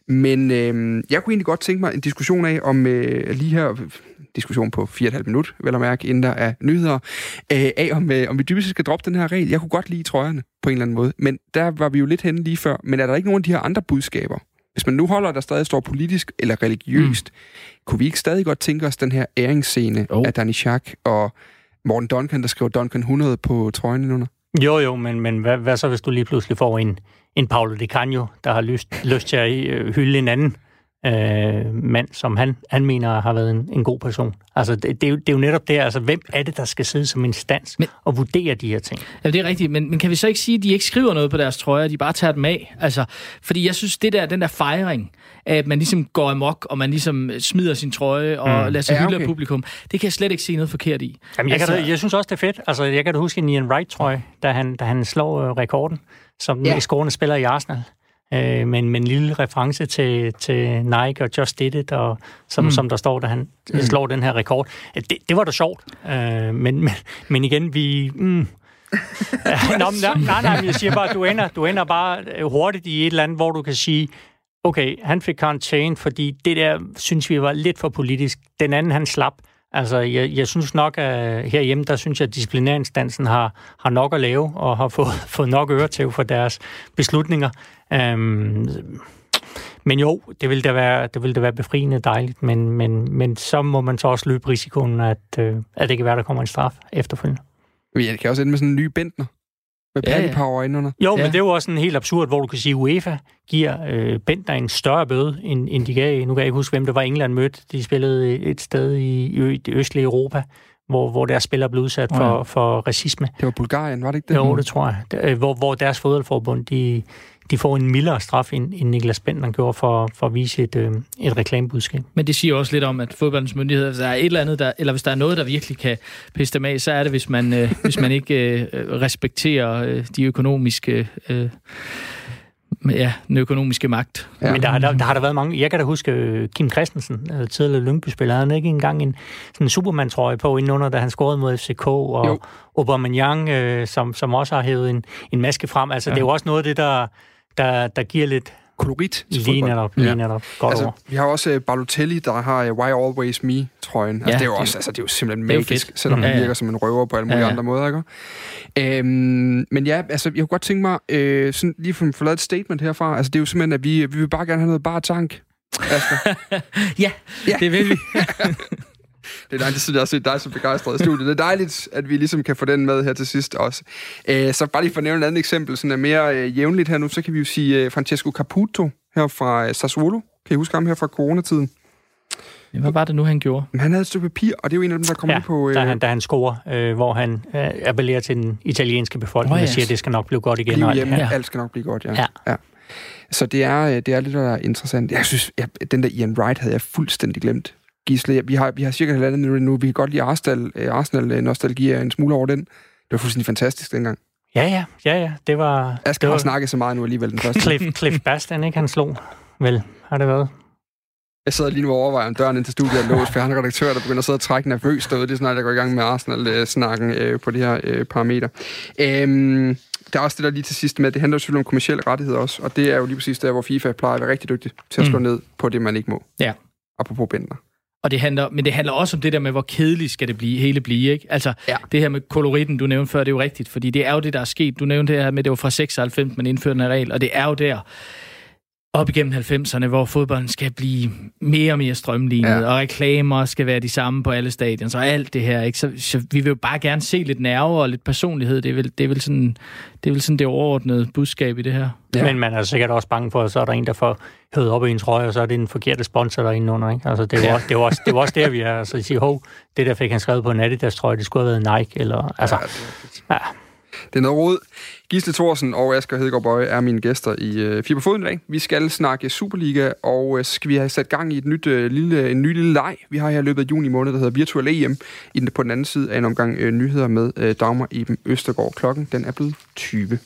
Men øh, jeg kunne egentlig godt tænke mig en diskussion af, om øh, lige her, diskussion på 4,5 minut, vel at mærke, inden der er nyheder, øh, af om, øh, om vi dybest skal droppe den her regel. Jeg kunne godt lide trøjerne på en eller anden måde, men der var vi jo lidt henne lige før. Men er der ikke nogen af de her andre budskaber? Hvis man nu holder, der stadig står politisk eller religiøst, mm. kunne vi ikke stadig godt tænke os den her æringsscene Jo. af Danny Schack og Morten Duncan, der skriver Duncan 100 på trøjen nu. Jo, jo, men, men hvad, hvad så, hvis du lige pludselig får en, en Paolo Di Canio, der har lyst, lyst til at øh, hylde en anden øh, mand, som han, han mener har været en, en god person. Altså, det, det, er jo, det er jo netop det, altså, hvem er det, der skal sidde som instans Men- og vurdere de her ting? Ja, det er rigtigt, men, men kan vi så ikke sige, at de ikke skriver noget på deres trøjer, de bare tager dem af? Altså, fordi jeg synes, det der, den der fejring, at man ligesom går amok, og man ligesom smider sin trøje og mm. lader sig Ja, hylde okay. af publikum, det kan jeg slet ikke se noget forkert i. Jamen, jeg, altså, Altså- kan, da- jeg synes også, det er fedt. Altså, jeg kan da huske en Ian Wright-trøje, da han, da han slår øh, rekorden som Ja. ja. scorende spiller i Arsenal. Øh, men med en lille reference til, til Nike og Just Did It, og, som, Mm. som der står, da han mm. slår den her rekord. Det, det var da sjovt. Øh, men, men, men igen, vi... Mm, Nå, men nej, nej, nej, men jeg siger bare, du ender, du ender bare øh, hurtigt i et eller andet, hvor du kan sige, okay, han fik karantæne, fordi det der, synes vi var lidt for politisk. Den anden, han slap. Altså, jeg, jeg synes nok, at herhjemme, der synes jeg, at disciplinærinstansen har, har nok at lave, og har fået, fået nok øretæv for deres beslutninger. Øhm, men jo, det vil da være, det vil da være befriende dejligt, men, men, men så må man så også løbe risikoen, at, øh, at det kan være, der kommer en straf efterfølgende. Ja, det kan også ende med sådan en ny Bentner. Med Ja, ja. Power indenunder. Jo, Ja. men det er jo også en helt absurd, hvor du kan sige, at UEFA giver øh, Bentner en større bøde, end, end de gav. Nu kan jeg ikke huske, hvem det var, England mødte. De spillede et sted i, i det østlige Europa, hvor, hvor deres spillere blev udsat for, ja. for racisme. Det var Bulgarien, var det ikke det? Jo, det tror jeg. Øh, Hvor, hvor deres fodboldforbund, de, de får en mildere straf, end, end Niklas Bentner gjorde for, for at vise et, øh, et reklamebudskab. Men det siger også lidt om, at fodboldens myndigheder, hvis der er et eller andet, der, eller hvis der er noget, der virkelig kan pisse dem af, så er det, hvis man, øh, hvis man ikke øh, respekterer øh, de økonomiske, øh, ja, den økonomiske magt. Ja. Men der, har- der, der har der været mange... Jeg kan da huske øh, Kim Christensen, øh, tidligere Lyngby-spiller, han ikke engang en sådan en Superman-trøje på indenunder, da han scorede mod FCK, og jo. Aubameyang, øh, som, som også har hævet en, en maske frem. Altså, ja. det er jo også noget af det, der, der, der giver lidt Kolorit til lige fodbold. netop, lige netop godt Altså, over. vi har også uh, Balotelli, der har uh, Why Always Me-trøjen. Altså, Ja, det er jo også, altså, det er jo simpelthen det er jo magisk, fedt. selvom Mm. han Ja, ja. virker som en røver på alle mulige Ja, ja. andre måder, ikke? Øhm, men ja, altså, jeg kunne godt tænke mig, øh, sådan lige for få lavet et statement herfra. Altså, det er jo simpelthen, at vi, vi vil bare gerne have noget bare tank. Ja, Ja. det vil vi. Det er dejligt, jeg har set dig så begejstret i studiet. Det er dejligt, at vi ligesom kan få den med her til sidst også. Øh, så bare lige for at nævne et andet eksempel, sådan er mere øh, jævnligt her nu, så kan vi jo sige øh, Francesco Caputo her fra øh, Sassuolo. Kan I huske ham her fra coronatiden? Hvad var det nu, han gjorde? Men han havde et stykke papir, og det er jo en af dem, der kommer Ja, på... Øh, da han, da han scorer, øh, hvor han øh, appellerer til den italienske befolkning oh, ja. og siger, at det skal nok blive godt igen. Bliv hjemme, her. ja. alt skal nok blive godt, ja. Ja. ja. Så det er, det er lidt der er interessant. Jeg synes, jeg, den der Ian Wright havde jeg fuldstændig glemt. Gisle, vi har, vi har cirka halvandet minut nu. Vi kan godt lide Arsenal, øh, Arsenal-nostalgi en smule over den. Det var fuldstændig fantastisk dengang. Ja, ja, ja, ja. Det var, Asger det har var snakket så meget nu alligevel den første. Cliff, Cliff Bastian, ikke? Han slog. Vel, har det været? Jeg sidder lige nu og overvejer, om døren ind til studiet er låst, for har en redaktør, der begynder at sidde og trække nervøst derude. Det er snart, jeg går i gang med Arsenal-snakken øh, på de her øh, parametre. Øhm, der er også det der lige til sidst med, det handler selvfølgelig om kommersielle rettigheder også, og det er jo lige præcis der, hvor FIFA plejer at være rigtig dygtig til at slå Mm. ned på det, man ikke må. Ja. Apropos Bentner. Og det handler, men det handler også om det der med, hvor kedeligt skal det blive, hele blive, ikke? Altså, Ja. det her med koloritten, du nævnte før, det er jo rigtigt, fordi det er jo det, der er sket. Du nævnte det her med, det var fra 96, man indførte den her regel, og det er jo der. Op igennem 90'erne, hvor fodbolden skal blive mere og mere strømlignet, ja. og reklamer skal være de samme på alle stadion, så alt det her. Ikke? Så, så vi vil jo bare gerne se lidt nerve og lidt personlighed. Det er vel, det er vel, sådan, det, er vel sådan det overordnede budskab i det her. Ja. Men man er sikkert også bange for, at så er der en, der får hævet op i en trøje, og så er det en forkerte sponsor derinde under. Ikke? Altså, det, var, ja. det, var også, det var også der, vi er. Altså, at sige, hov, det der fik han skrevet på en Adidas trøje, det skulle have været Nike. Eller, altså, ja, ja. Det er noget råd. Gisle Thorsen og Asger Hedegaard Bøje er mine gæster i øh, Fire på Foden i dag. Vi skal snakke Superliga, og øh, skal vi have sat gang i et nyt, øh, lille, en ny lille leg. Vi har her løbet af juni måned, der hedder Virtual EM, i den, på den anden side af en omgang øh, nyheder med øh, Dagmar Eben Østergaard. Klokken den er blevet 20.